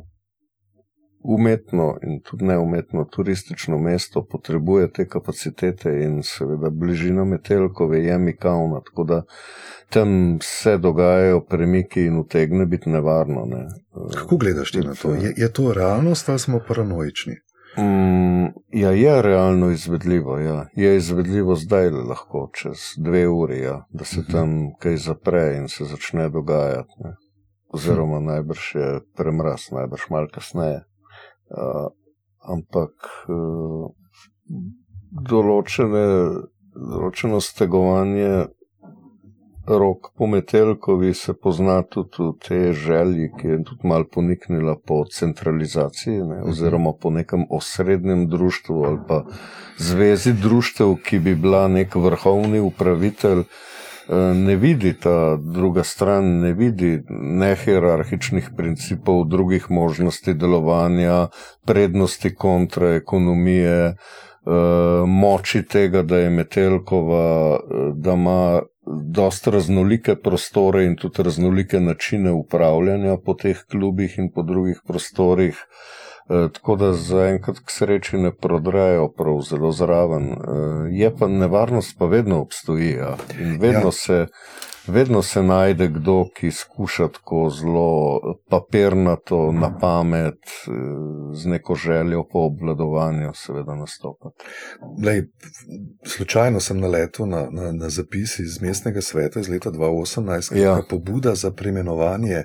umetno in tudi neumetno turistično mesto, potrebuje te kapacitete in seveda bližina Metelkove je mikavna, tako da tam se dogajajo premiki in utegne biti nevarno. Ne. Kako gledaš ti na to? Je, je to realnost ali smo paranoični? Mm, ja, je realno izvedljivo. Ja. Je izvedljivo zdaj, lahko čez dve uri, ja, da se mhm. tam kaj zapre in se začne dogajati. Ne. Oziroma, najbrž je premraz, najbrž malo kasneje. Uh, ampak uh, določene, določeno stegovanje rok po Metelkovi se pozna tudi v tej želji, ki je tudi malo poniknila po centralizaciji, ne, mhm. oziroma po nekem osrednjem društvu ali pa zvezi društev, ki bi bila nek vrhovni upravitelj. Eh, ne vidi ta druga stran, ne vidi nehierarhičnih principov, drugih možnosti delovanja, prednosti kontra ekonomije, eh, moči tega, da je Metelkova, eh, da ima dosta raznolike prostore in tudi raznolike načine upravljanja po teh klubih in po drugih prostorih. E, tako da zaenkrat k sreči ne prodrejo prav zelo zraven. E, je pa nevarnost, pa vedno obstoji. Ja. In vedno ja. se vedno se najde kdo, ki skuša tako zelo papirnato, na pamet, eh, z neko željo po obvladovanju, seveda, nastopati. Lej, slučajno sem naletel na, na, na zapis iz mestnega sveta iz leta 2018, ki ja. je pobuda za preimenovanje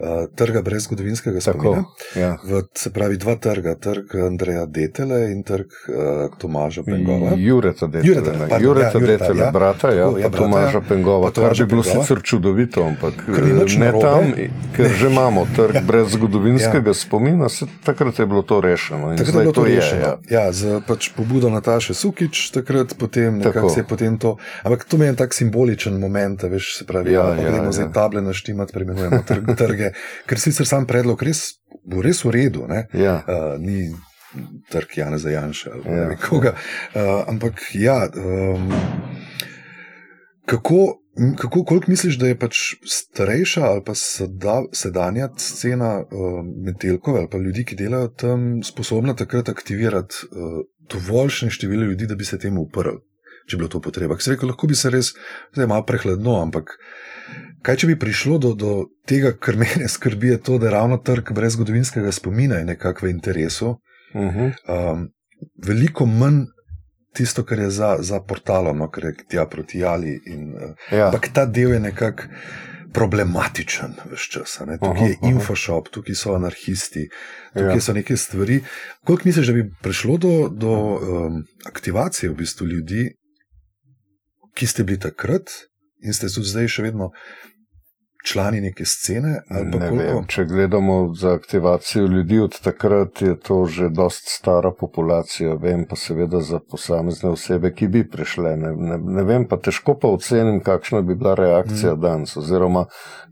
uh, trga brez zgodovinskega spomina. Ja. V, se pravi, dva trga, trg Andreja Detele in trg uh, Tomaža Pengova. Jureta Detele, Jureta, pardon, Jureta ja, Detele, ja, brata, ja, tako, ja, pa Tomaža ja, Pengova. Pa Tomaža bilo sicer čudovito, ampak ne tam, ker že imamo trg brez zgodovinskega ja. spomina, se, takrat je bilo to rešeno. Takrat je bilo to rešeno. Je, ja, ja z pač pobudo Nataše Sukič, takrat potem, se je potem to. Ampak to mi je tak simboličen moment, veš, se pravi, ja, ja, ja, ja. table naštimati, premenujemo trg, trge, ker sicer sam predlog res bo res v redu. Ja. Uh, ni, Trg Jana Zajanša ali ja, nekoga. Ja. Uh, ampak ja, um, kako Kako, koliko misliš, da je pač starejša ali pa seda, sedanja scena uh, Metelkove ali pa ljudi, ki delajo tam, sposobna takrat aktivirati uh, dovoljšne število ljudi, da bi se temu uprli, če bi bilo to potreba? Ker se reče, lahko bi se res, zdaj malo prehladno, ampak kaj če bi prišlo do, do tega, kar mene skrbi, je to, da je ravno trg brez zgodovinskega spomina in nekako v interesu. Uh -huh. um, veliko manj tisto, kar je za, za portalom, no, kar je tja proti Jali. In, eh, ja. Ampak ta del je nekako problematičen, veš čas. Tukaj je infoshop, tukaj so anarhisti, tukaj ja. so neke stvari. Koliko misliš, da bi prišlo do, do um, aktivacije v bistvu ljudi, ki ste bili takrat in ste tudi zdaj še vedno člani neke scene? Ne vem, če gledamo za aktivacijo ljudi od takrat, je to že dosta stara populacija. Vem pa seveda za posamezne osebe, ki bi prišle. Ne, ne, ne vem pa težko pa ocenim, kakšna bi bila reakcija mm. danes, oziroma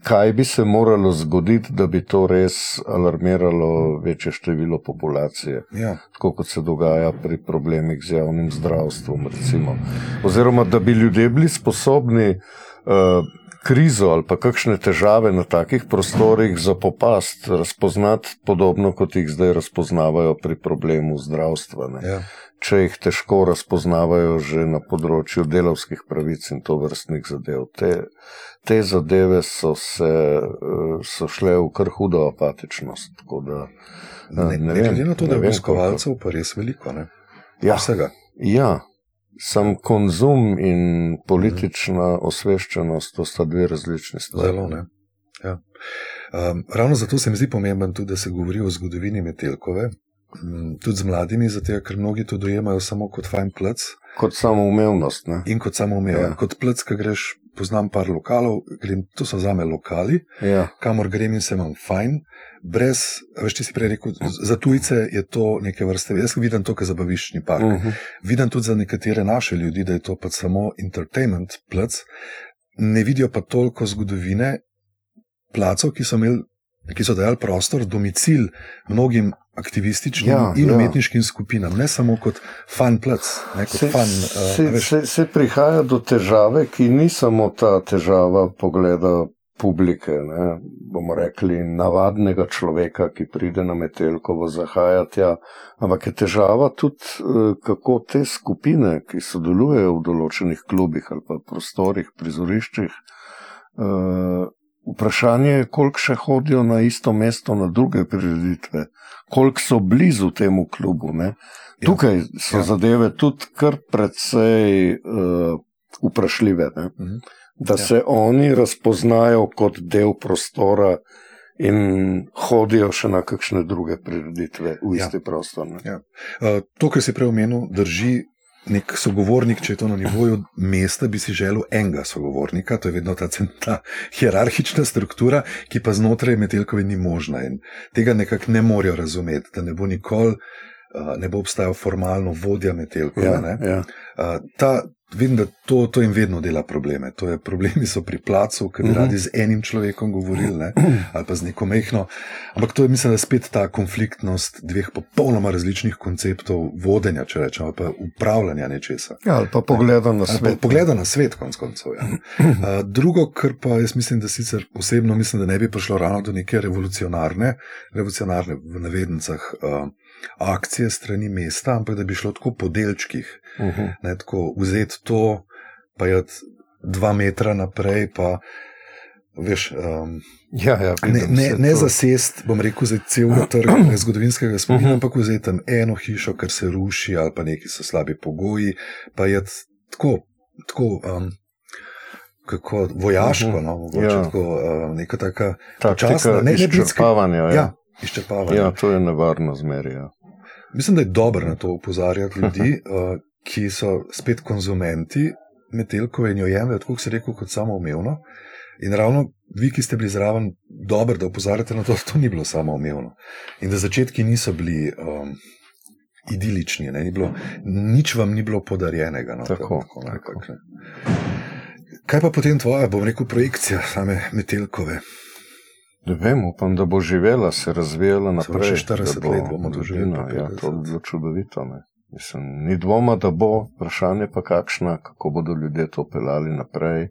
kaj bi se moralo zgoditi, da bi to res alarmiralo večje število populacije. Ja. Tako kot se dogaja pri problemih z javnim zdravstvom, recimo. Oziroma, da bi ljudje bili sposobni. Uh, krizo ali pa kakšne težave na takih prostorih za popast, razpoznati podobno, kot jih zdaj razpoznavajo pri problemu zdravstva. Ja. Če jih težko razpoznavajo že na področju delovskih pravic in to vrstnih zadev. Te, te zadeve so, se, so šle v kar hudo apatičnost. Da, ne, ne, ne, glede na to, da je obiskovalcev pa res veliko. Ne? Ja, vsega. Ja, Sam konzum in politična osveščenost, to sta dve različni stvari. Zelo ne. Ja. Um, ravno zato se mi zdi pomemben tudi, da se govori o zgodovini Metelkove, um, tudi z mladimi, zato ker mnogi to dojemajo samo kot fajn plc. Kot samoumevnost. Ne? In kot samoumevnost. Ja. Kot plc, ki greš, poznam par lokalov, grem, to so za me lokali, ja. kamor grem in se imam fajn brez, veš, si prej rekel, za tujce je to neke vrste. Jaz vidim to, kar zabaviščni park. Uh mhm. -huh. Vidim tudi za nekatere naše ljudi, da je to pač samo entertainment plac, ne vidijo pa toliko zgodovine placov, ki so imeli. Ki so dajali prostor, domicil mnogim aktivističnim ja, in ja. umetniškim skupinam, ne samo kot fan plac. Se, fan, uh, se, se, se prihaja do težave, ki ni samo ta težava pogleda publike, ne, bomo rekli, navadnega človeka, ki pride na Metelkovo zahajati. Ja. Ampak je težava tudi, eh, kako te skupine, ki sodelujejo v določenih klubih ali pa prostorih, prizoriščih, eh, vprašanje je, koliko še hodijo na isto mesto, na druge prireditve, koliko so blizu temu klubu. Ne? Ja. Tukaj so ja. zadeve tudi kar precej uh, vprašljive. Uh mhm. -huh. Da ja. se oni razpoznajo kot del prostora in hodijo še na kakšne druge prireditve v ja. isti ja. prostor. Ja. Uh, to, kar si prej omenil, drži nek sogovornik, če je to na nivoju mesta, bi si želel enega sogovornika, to je vedno ta, ta hierarhična struktura, ki pa znotraj Metelkove ni možna in tega nekako ne morejo razumeti, da ne bo nikoli. Ne bo obstajal formalno vodja Metelkova. Ja, ja. Ta, Vidim, da to, to jim vedno dela probleme. To je problemi so pri placu, ker bi uh mhm. -huh. radi z enim človekom govorili, ne? ali pa z neko mehko. Ampak to je, mislim, da spet ta konfliktnost dveh popolnoma različnih konceptov vodenja, če rečemo, pa upravljanja nečesa. Ja, ali pa pogleda na svet. Pogleda na svet, konc koncev. Ja. Uh, drugo, kar pa jaz mislim, da sicer osebno mislim, da ne bi prišlo ravno do neke revolucionarne, revolucionarne v navednicah. Uh, akcije strani mesta, ampak da bi šlo tako po delčkih. Uh mhm. -huh. ne, tako vzeti to, pa je dva metra naprej. Pa, Veš, um, ja, ja, ne ne, ne zasest, bom rekel, za cel trg zgodovinskega spomina, uh mhm. -huh. ampak vzeti tam eno hišo, ker se ruši, ali pa neki so slabi pogoji. Pa je tako, tako um, kako vojaško, uh mhm. -huh. no, mogoče ja. tako, uh, neka taka časna, ne izčrpavanje. Ja. Ja, izčrpavanje. Ja, to je nevarno zmeraj. Mislim, da je dobro na to upozarjati ljudi, uh, ki so spet konzumenti metelkove in jo jemljajo, tako se reko, kot samoumevno. In ravno vi, ki ste bili zraven, dobro, da opozarjate na to, da to ni bilo samoumevno. In da začetki niso bili um, idilični, ni bilo, nič vam ni bilo podarjenega. No, tako, tako, tako. Tako, Kaj pa potem tvoja, bom rekel, projekcija same metelkove? Ne vem, upam, da bo živela, se razvijala naprej. Še 40 bo, let bomo doživeli. Ja, to bi bilo čudovito. Mislim, ni dvoma, da bo, vprašanje pa kakšna, kako bodo ljudje to pelali naprej.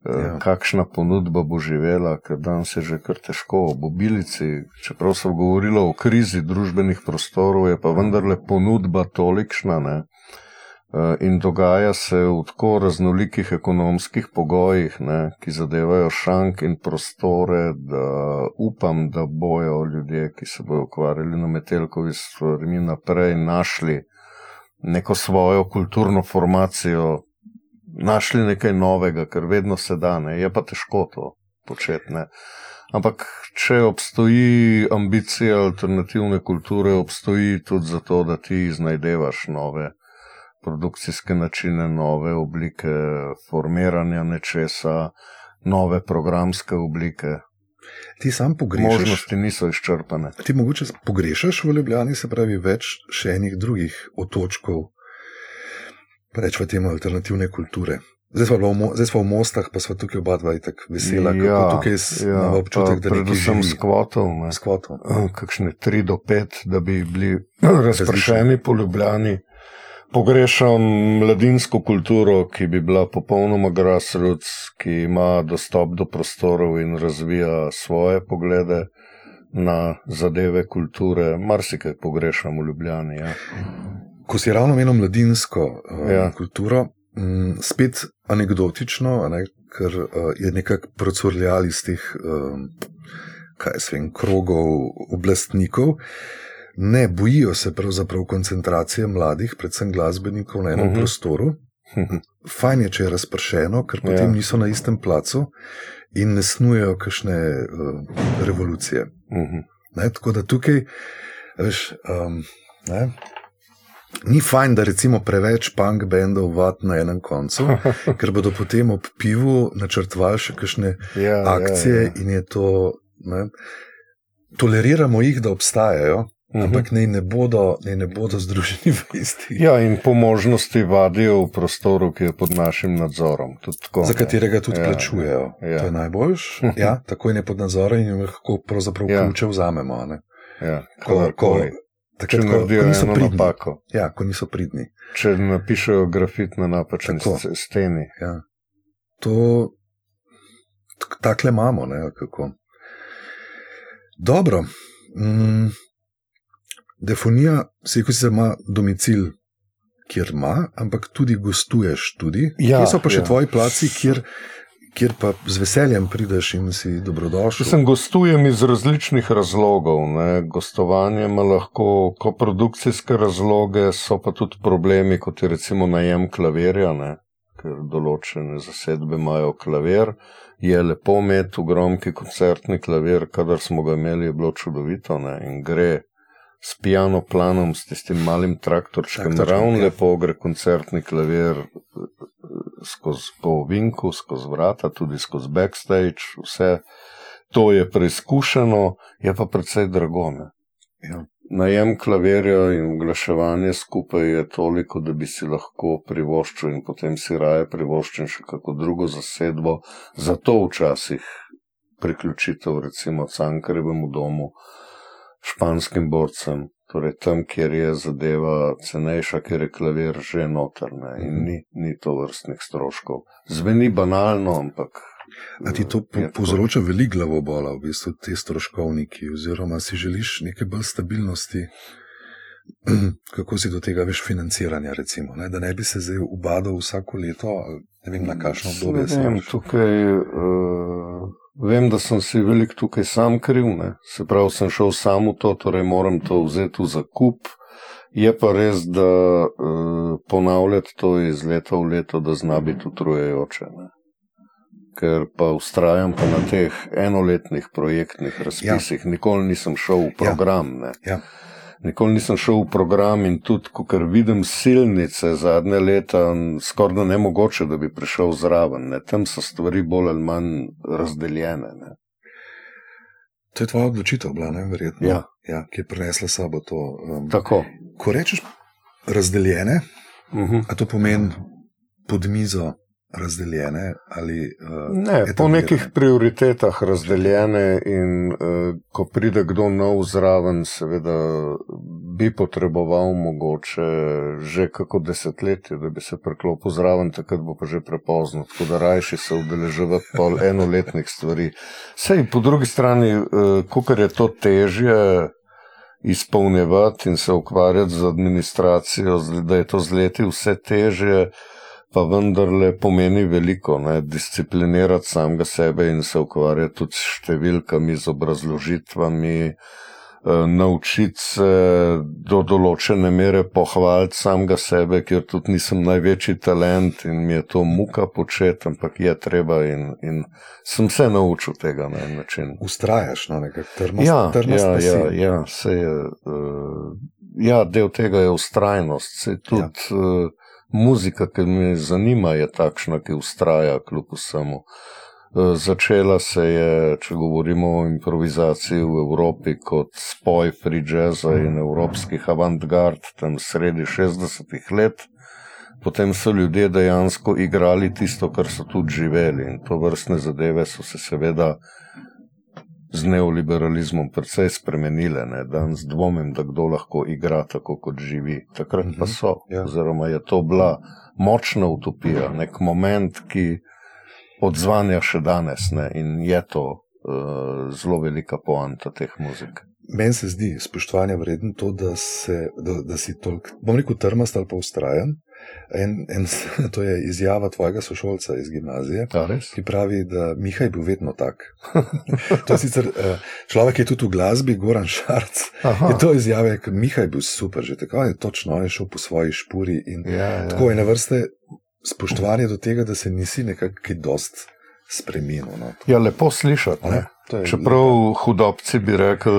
Eh, ja. Kakšna ponudba bo živela, ker danes je že kar težko. V Bilici, čeprav so govorili o krizi družbenih prostorov, je pa vendarle ponudba tolikšna. Ne? Eh, in dogaja se v tako raznolikih ekonomskih pogojih, ne, ki zadevajo šank in prostore, da upam, da bojo ljudje, ki se bodo ukvarjali na metelkovi stvarmi, naprej našli neko svojo kulturno formacijo, našli nekaj novega, ker vedno se da, ne. je pa težko to početi. Ne. Ampak, če obstoji ambicija alternativne kulture, obstoji tudi zato, da ti iznajdevaš nove produkcijske načine, nove oblike formiranja nečesa, nove programske oblike. Ti sam pogrešaš. Možnosti niso izčrpane. Ti mogoče pogrešaš v Ljubljani, se pravi, več še enih drugih otočkov, rečemo temu alternativne kulture. Zdaj smo, v, zdaj smo v Mostah, pa smo tukaj oba dva tako vesela, ja, kako tukaj ja, občutek, da predvsem skvotov, skvotov. Kakšne tri do pet, da bi bili razpršeni po Ljubljani. Pogrešam mladinsko kulturo, ki bi bila popolnoma grassroots, ki ima dostop do prostorov in razvija svoje poglede na zadeve kulture. Marsikaj pogrešam v Ljubljani. Ja. Ko si ravno menil mladinsko uh, ja. kulturo, m, spet anegdotično, ne, ker uh, je nekako procurljali iz teh, um, kaj se vem, krogov oblastnikov. Ne, bojijo se pravzaprav koncentracije mladih, predvsem glasbenikov na enem uh mhm. -huh. prostoru. Fajn je, če je razpršeno, ker potem ja. niso na istem placu in ne snujejo kakšne uh, revolucije. Uh mhm. -huh. ne, tako da tukaj, veš, um, ne, ni fajn, da recimo preveč punk bendov vat na enem koncu, ker bodo potem ob pivu načrtovali še kakšne ja, ja akcije ja, ja. in je to. Ne, toleriramo jih, da obstajajo, -hmm. Ampak ne, ne, bodo, ne, ne bodo združeni v isti. Ja, in po možnosti vadijo v prostoru, ki je pod našim nadzorom. Tako, Za katerega tudi ja, plačujejo. Ja. To je najboljš. ja, tako je pod nadzorom in lahko pravzaprav ja. ključe vzamemo. Ja, ko, ko, Takrat, ko, ko niso pridni. Napako. Ja, ko niso pridni. Če napišejo grafit na napačni steni. Ja. To tako imamo. Ne, Dobro. Mm, Defonija se kot se ima domicil, kjer ima, ampak tudi gostuješ. Tudi. Ja, Kje so pa še ja. tvoji placi, kjer, kjer pa z veseljem prideš in si dobrodošel. Sem gostujem iz različnih razlogov. Ne. Gostovanje ima lahko koprodukcijske razloge, so pa tudi problemi, kot je recimo najem klavirja, ne. ker določene zasedbe imajo klavir. Je lepo imeti v gromki koncertni klavir, kadar smo ga imeli, je bilo čudovito ne. in gre. S piano planom, s tistim malim traktorčkom, ravno ja. lepo gre koncertni klavir, skozi povinku, skozi vrata, tudi skozi backstage, vse to je preizkušeno, je pa predvsej drago. Ja. Najem klavirja in oglaševanje skupaj je toliko, da bi si lahko privoščil in potem si raje privoščil še kako drugo zasedbo. Zato včasih priključitev recimo Cankarjevemu domu, španskim borcem, torej tam, kjer je zadeva cenejša, ker je klavir že notrne in ni, ni to vrstnih stroškov. Zveni banalno, ampak. A ti to po, povzroča veliko glavobola, v bistvu te stroškovniki, oziroma si želiš neke bolj stabilnosti? Kako si do tega veš financiranja, recimo, ne? da ne bi se zdaj ubadal vsako leto, ne vem na kakšno obdobje. Ne vem, tukaj. Uh... Vem, da sem si velik tukaj sam kriv, ne? se pravi, sem šel sam v to, torej moram to vzeti v zakup. Je pa res, da uh, ponavljati to iz leta v leto, da zna biti utrujajoče. Ne? Ker pa ustrajam pa na teh enoletnih projektnih razpisih, ja. nikoli nisem šel v program. Ja. Ja nikoli nisem šel v program in tudi, ko vidim silnice zadnje leta, skoraj da ne mogoče, da bi prišel zraven. Ne. Tam so stvari bolj ali manj razdeljene. Ne. To je tvoja odločitev, bila ne verjetno. Ja. Ja, ki je prinesla sabo to. Um, Tako. Ko rečeš razdeljene, uh mhm. -huh. to pomeni pod mizo razdeljene ali uh, ne, po nekih prioritetah razdeljene, in uh, ko pride kdo nov zraven, seveda bi potreboval mogoče že kako desetletje, da bi se preklopil zraven, takrat bo pa že prepozno, tako da rajši se udeleževati pol enoletnih stvari. Sej po drugi strani, uh, kolikor je to težje. Izpolnjevati in se ukvarjati z administracijo, da je to z leti vse teže, pa vendarle pomeni veliko, ne, disciplinirati samega sebe in se ukvarjati tudi s številkami, z obrazložitvami, eh, naučiti se do določene mere pohvaliti samega sebe, ker tudi nisem največji talent in mi je to muka početi, ampak je treba in, in sem se naučil tega na en način. Ustrajaš na no, nekaj trmosti. Ja, ja, ja, ja, je, uh, ja, del tega je ustrajnost. Se tudi, ja. uh, muzika, ki me zanima, je takšna, ki ustraja kljub vsemu. E, začela se je, če govorimo o improvizaciji v Evropi, kot spoj free jazza in evropskih avantgard, tam sredi 60-ih let. Potem so ljudje dejansko igrali tisto, kar so tudi živeli, in to vrstne zadeve so se seveda z neoliberalizmom precej spremenile. Ne? Danes dvomim, da kdo lahko igra tako, kot živi. Takrat pa mhm. so. Ja. Oziroma je to bila močna utopija, nek moment, ki odzvanja še danes ne? in je to uh, zelo velika poanta teh muzik. Meni se zdi spoštovanja vredno to, da, se, da, da si toliko, bom rekel, trmast ali pa ustrajen. En, en, to je izjava tvojega sošolca iz gimnazije, ki pravi, da Mihaj je bil vedno tak. to je sicer eh, človek, ki je tudi v glasbi, Goran Šarc. Je to izjava, da Mihaj je bil super, že tako je točno, je šel po svoji špuri in ja, ja. tako je na vrste spoštovanje do tega, da se nisi nekako dost spremenil. No. Ja, lepo slišati. Čeprav hudobci bi rekli,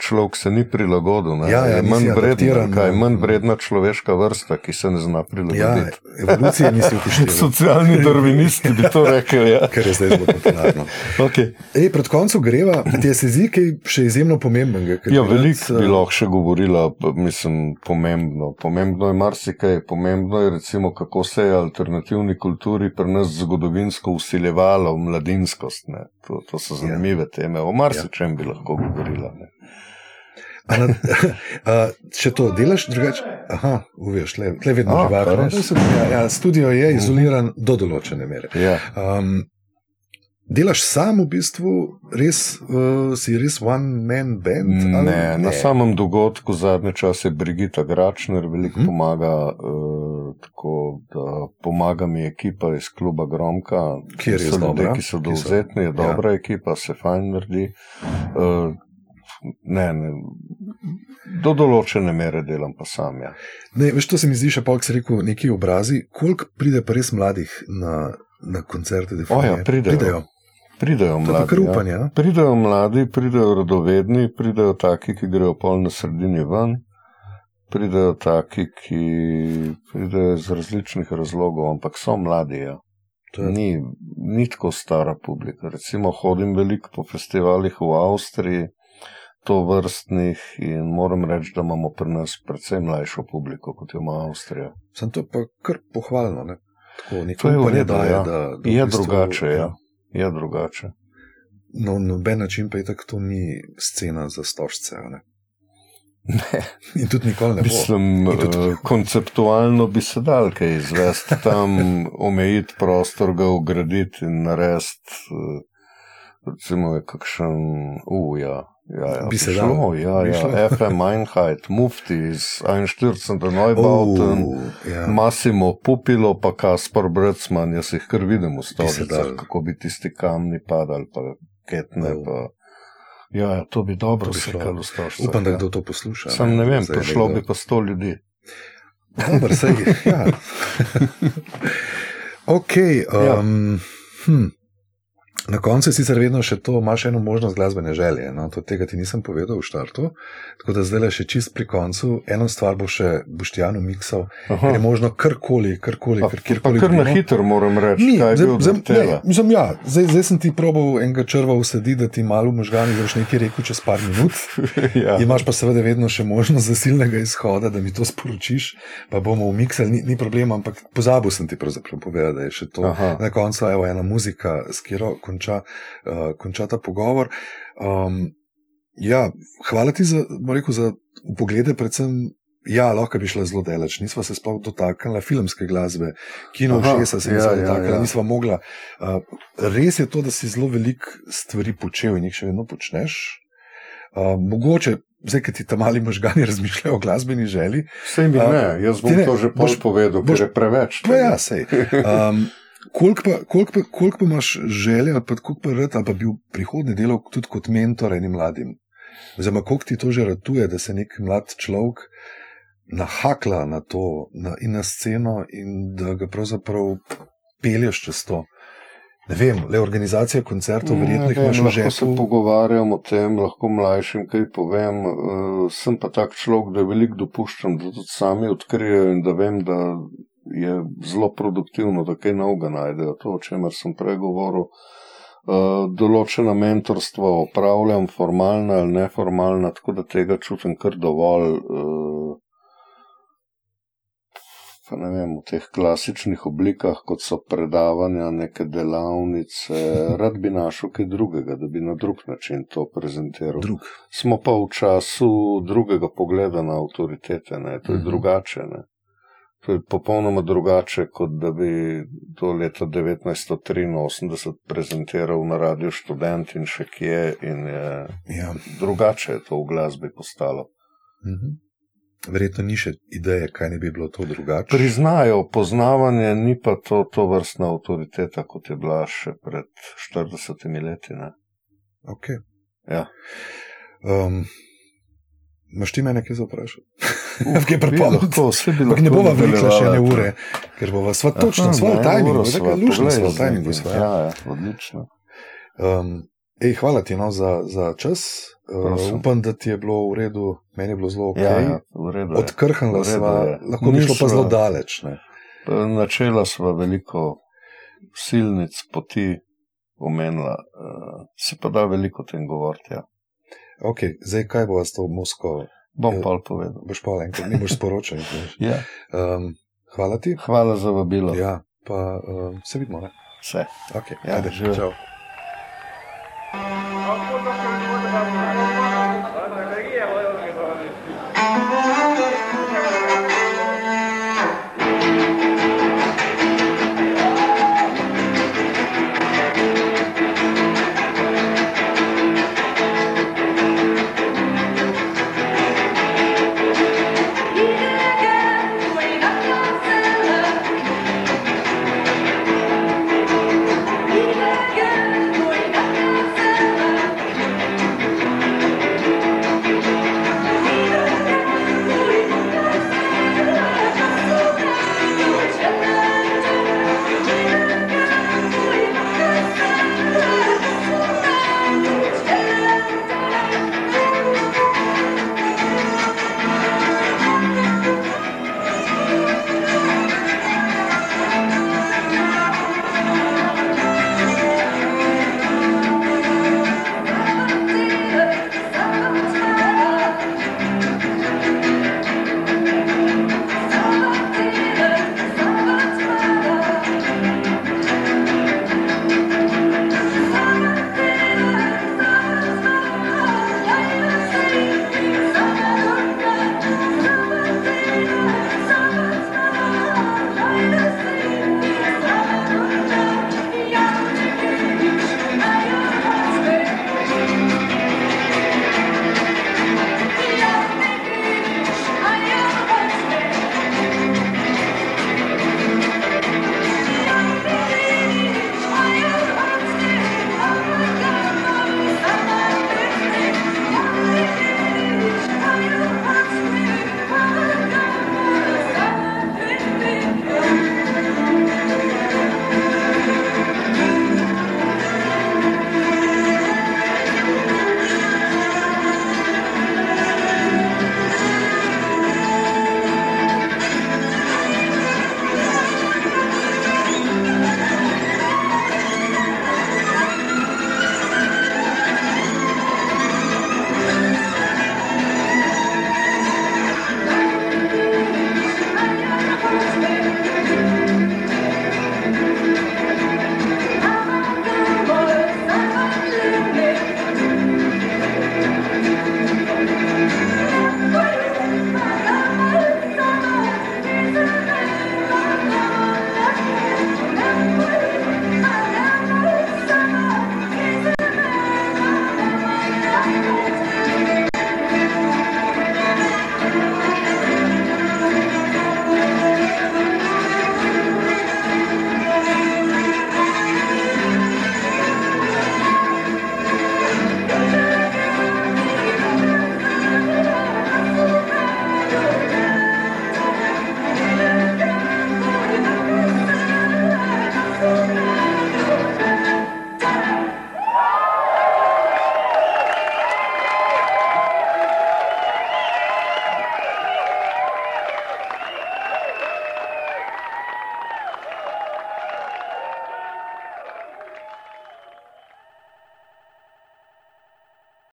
človek se ni prilagodil. Ja, ja, je manj vredna, kaj, no. manj vredna človeška vrsta, ki se ne zna prilagoditi. Ja, evolucija nisi upoštevala. Socialni darvinisti bi to rekli. Ja. Kar je zdaj zelo popularno. okay. Ej, pred koncem greva, ti je se zdi, kaj še izjemno pomembnega. Ja, veliko bi lahko še govorila, mislim, pomembno. Pomembno je marsikaj, pomembno je recimo, kako se je alternativni kulturi pri nas zgodovinsko usiljevalo v mladinskost. To, to so zanimive teme, o marsičem ja. bi lahko govorila. Na, a, če to delaš drugače, aha, uveš, le, le vedno živaš. Ja, ja, studio je izoliran do določene mere. Ja. Um, Delaš sam v bistvu, res, uh, si res one man band? Ne, ne, na samem dogodku zadnje čase Brigita Gračner veliko hmm. pomaga, uh, tako da pomaga mi ekipa iz kluba Gromka, kjer so ljudje, ki so dovzetni, je dobra ja. ekipa, se fajn naredi. Uh, ne, ne, do določene mere delam pa sam. Ja. Ne, veš, to se mi zdi še pa, ki si rekel, neki obrazi. Koliko pride pa res mladih na, na koncerte? Oja, pridejo. pridejo. Pridejo mladi, upanje, ja. pridejo mladi, pridejo radovedni, pridejo taki, ki grejo pol na sredini ven, pridejo taki, ki pridejo iz različnih razlogov, ampak so mladi. Ja. Ni, ni tako stara publika. Recimo hodim veliko po festivalih v Avstriji, to vrstnih in moram reči, da imamo pri nas precej mlajšo publiko, kot jo ima Avstrija. Sem to pa kar pohvalno. Ne? Tako, to je v redu, ja. da, da je bistvu, drugače. Ja. Ja je drugače. No, noben način pa je tako, to ni scena za stožce. Ne? Ne. In tudi nikoli ne bo. Mislim, tudi... Eh, konceptualno bi se dal kaj izvesti tam, omejiti prostor, ga ugraditi in narediti. Eh, recimo, je kakšen uja. Ja, ja, bi se dal. Ja, ja. FM Einheit, Mufti iz 41. Neubauten, uh, ja. Massimo Pupilo, pa Kaspar Brcman, jaz jih kar vidim v stolicah, kako bi tisti kamni padali, pa ketne. Uh. Pa. Ja, ja, to bi dobro to bi sekalo stolicah. Upam, da ja. kdo to posluša. Sam ne, ne vem, prišlo bi pa sto ljudi. Dobro, sej, ja. ok. Um, ja. hm. Na koncu je sicer vedno še to, imaš eno možnost glasbene želje. No? Tega ti nisem povedal v štartu. Tako da zdaj le še čist pri koncu. Eno stvar bo še Boštjanu miksal, ker je možno karkoli, karkoli, kjerkoli. Kar na hitro moram reči, Ni, kaj zdaj, zdaj, ne, mislim, ja, zdaj, zdaj sem ti probal enega črva usaditi, da ti malo možgani boš nekaj rekel čez par minut. ja. Imaš pa seveda vedno še možnost zasilnega izhoda, da mi to sporočiš, pa bomo umiksali, ni, ni problema, ampak pozabil sem ti pravzaprav povedati, da je še to. Aha. Na koncu je ena muzika, s katero konča, uh, konča ta pogovor. Um, ja, hvala ti za, rekel, za poglede, predvsem. Ja, lahko bi šla zelo daleč. Nisva se sploh dotaknila filmske glasbe, kino všesa se je ja, dotaknila, ja, ja. nisva mogla. Uh, res je to, da si zelo veliko stvari počel in jih še vedno počneš. Uh, mogoče, zdaj, ki ti tam mali možgani razmišljajo o glasbeni želji. Sej mi ne, uh, jaz bom ne, to že boš povedal, ker je preveč. Pa ja, sej. Um, Koliko pa, kolik pa, kolik pa imaš želje, ali pa koliko pa rad, ali pa bi v prihodnje delal tudi kot mentor enim mladim? Oziroma, koliko ti to že ratuje, da se nek mlad človek nahakla na to na, in na sceno in da ga pravzaprav pelješ čez to? Ne vem, le organizacija koncertov, verjetno jih imaš že. Če se pogovarjamo o tem, lahko mlajšim kaj povem. Uh, sem pa tak človek, da veliko dopuščam, da tudi sami odkrijejo in da vem, da je zelo produktivno, da kaj novega najdejo. To, o čemer sem pregovoril. Uh, določena mentorstva opravljam, formalna ali neformalna, tako da tega čutim kar dovolj. Pa ne vem, v teh klasičnih oblikah, kot so predavanja, neke delavnice, rad bi našel kaj drugega, da bi na drug način to prezentiral. Drug. Smo pa v času drugega pogleda na avtoritete, ne? to je uh mhm. -huh. drugače. Ne? To je popolnoma drugače, kot da bi to leta 1983 prezentiral na radiju študent in še kje. In ja. Drugače je to v glasbi postalo. Mhm. Verjetno ni še ideje, kaj ne bi bilo to drugače. Priznajo poznavanje, ni pa to, to vrstna avtoriteta, kot je bila še pred 40 leti. Okay. Ja. Um, Maš ti mene kaj za vprašati? Kaj prepovedati? Bi lahko. Ne bova veliko še ene ure, ker bova sva točno svoj timing, tako lušno svoj timing. Ja, ja, odlično. Um, ej, hvala ti no, za, za čas. Uh, upam, da ti je bilo v redu, meni je bilo zelo ok. Ja, ja, Odkrhnila sva, lahko bi šlo pa zelo daleč. Ne? Načela sva veliko silnic, poti omenila, uh, se pa da veliko tem govoriti. Ja. Okay, zdaj, kaj bo s to Moskvo? Bom pa povedal. Boš pa enkrat, ne boš sporočil. ja. um, hvala ti. Hvala za vabilo. Ja, pa um, se vidimo. Ne? Vse. Okay, ja, ajde, že. Čau.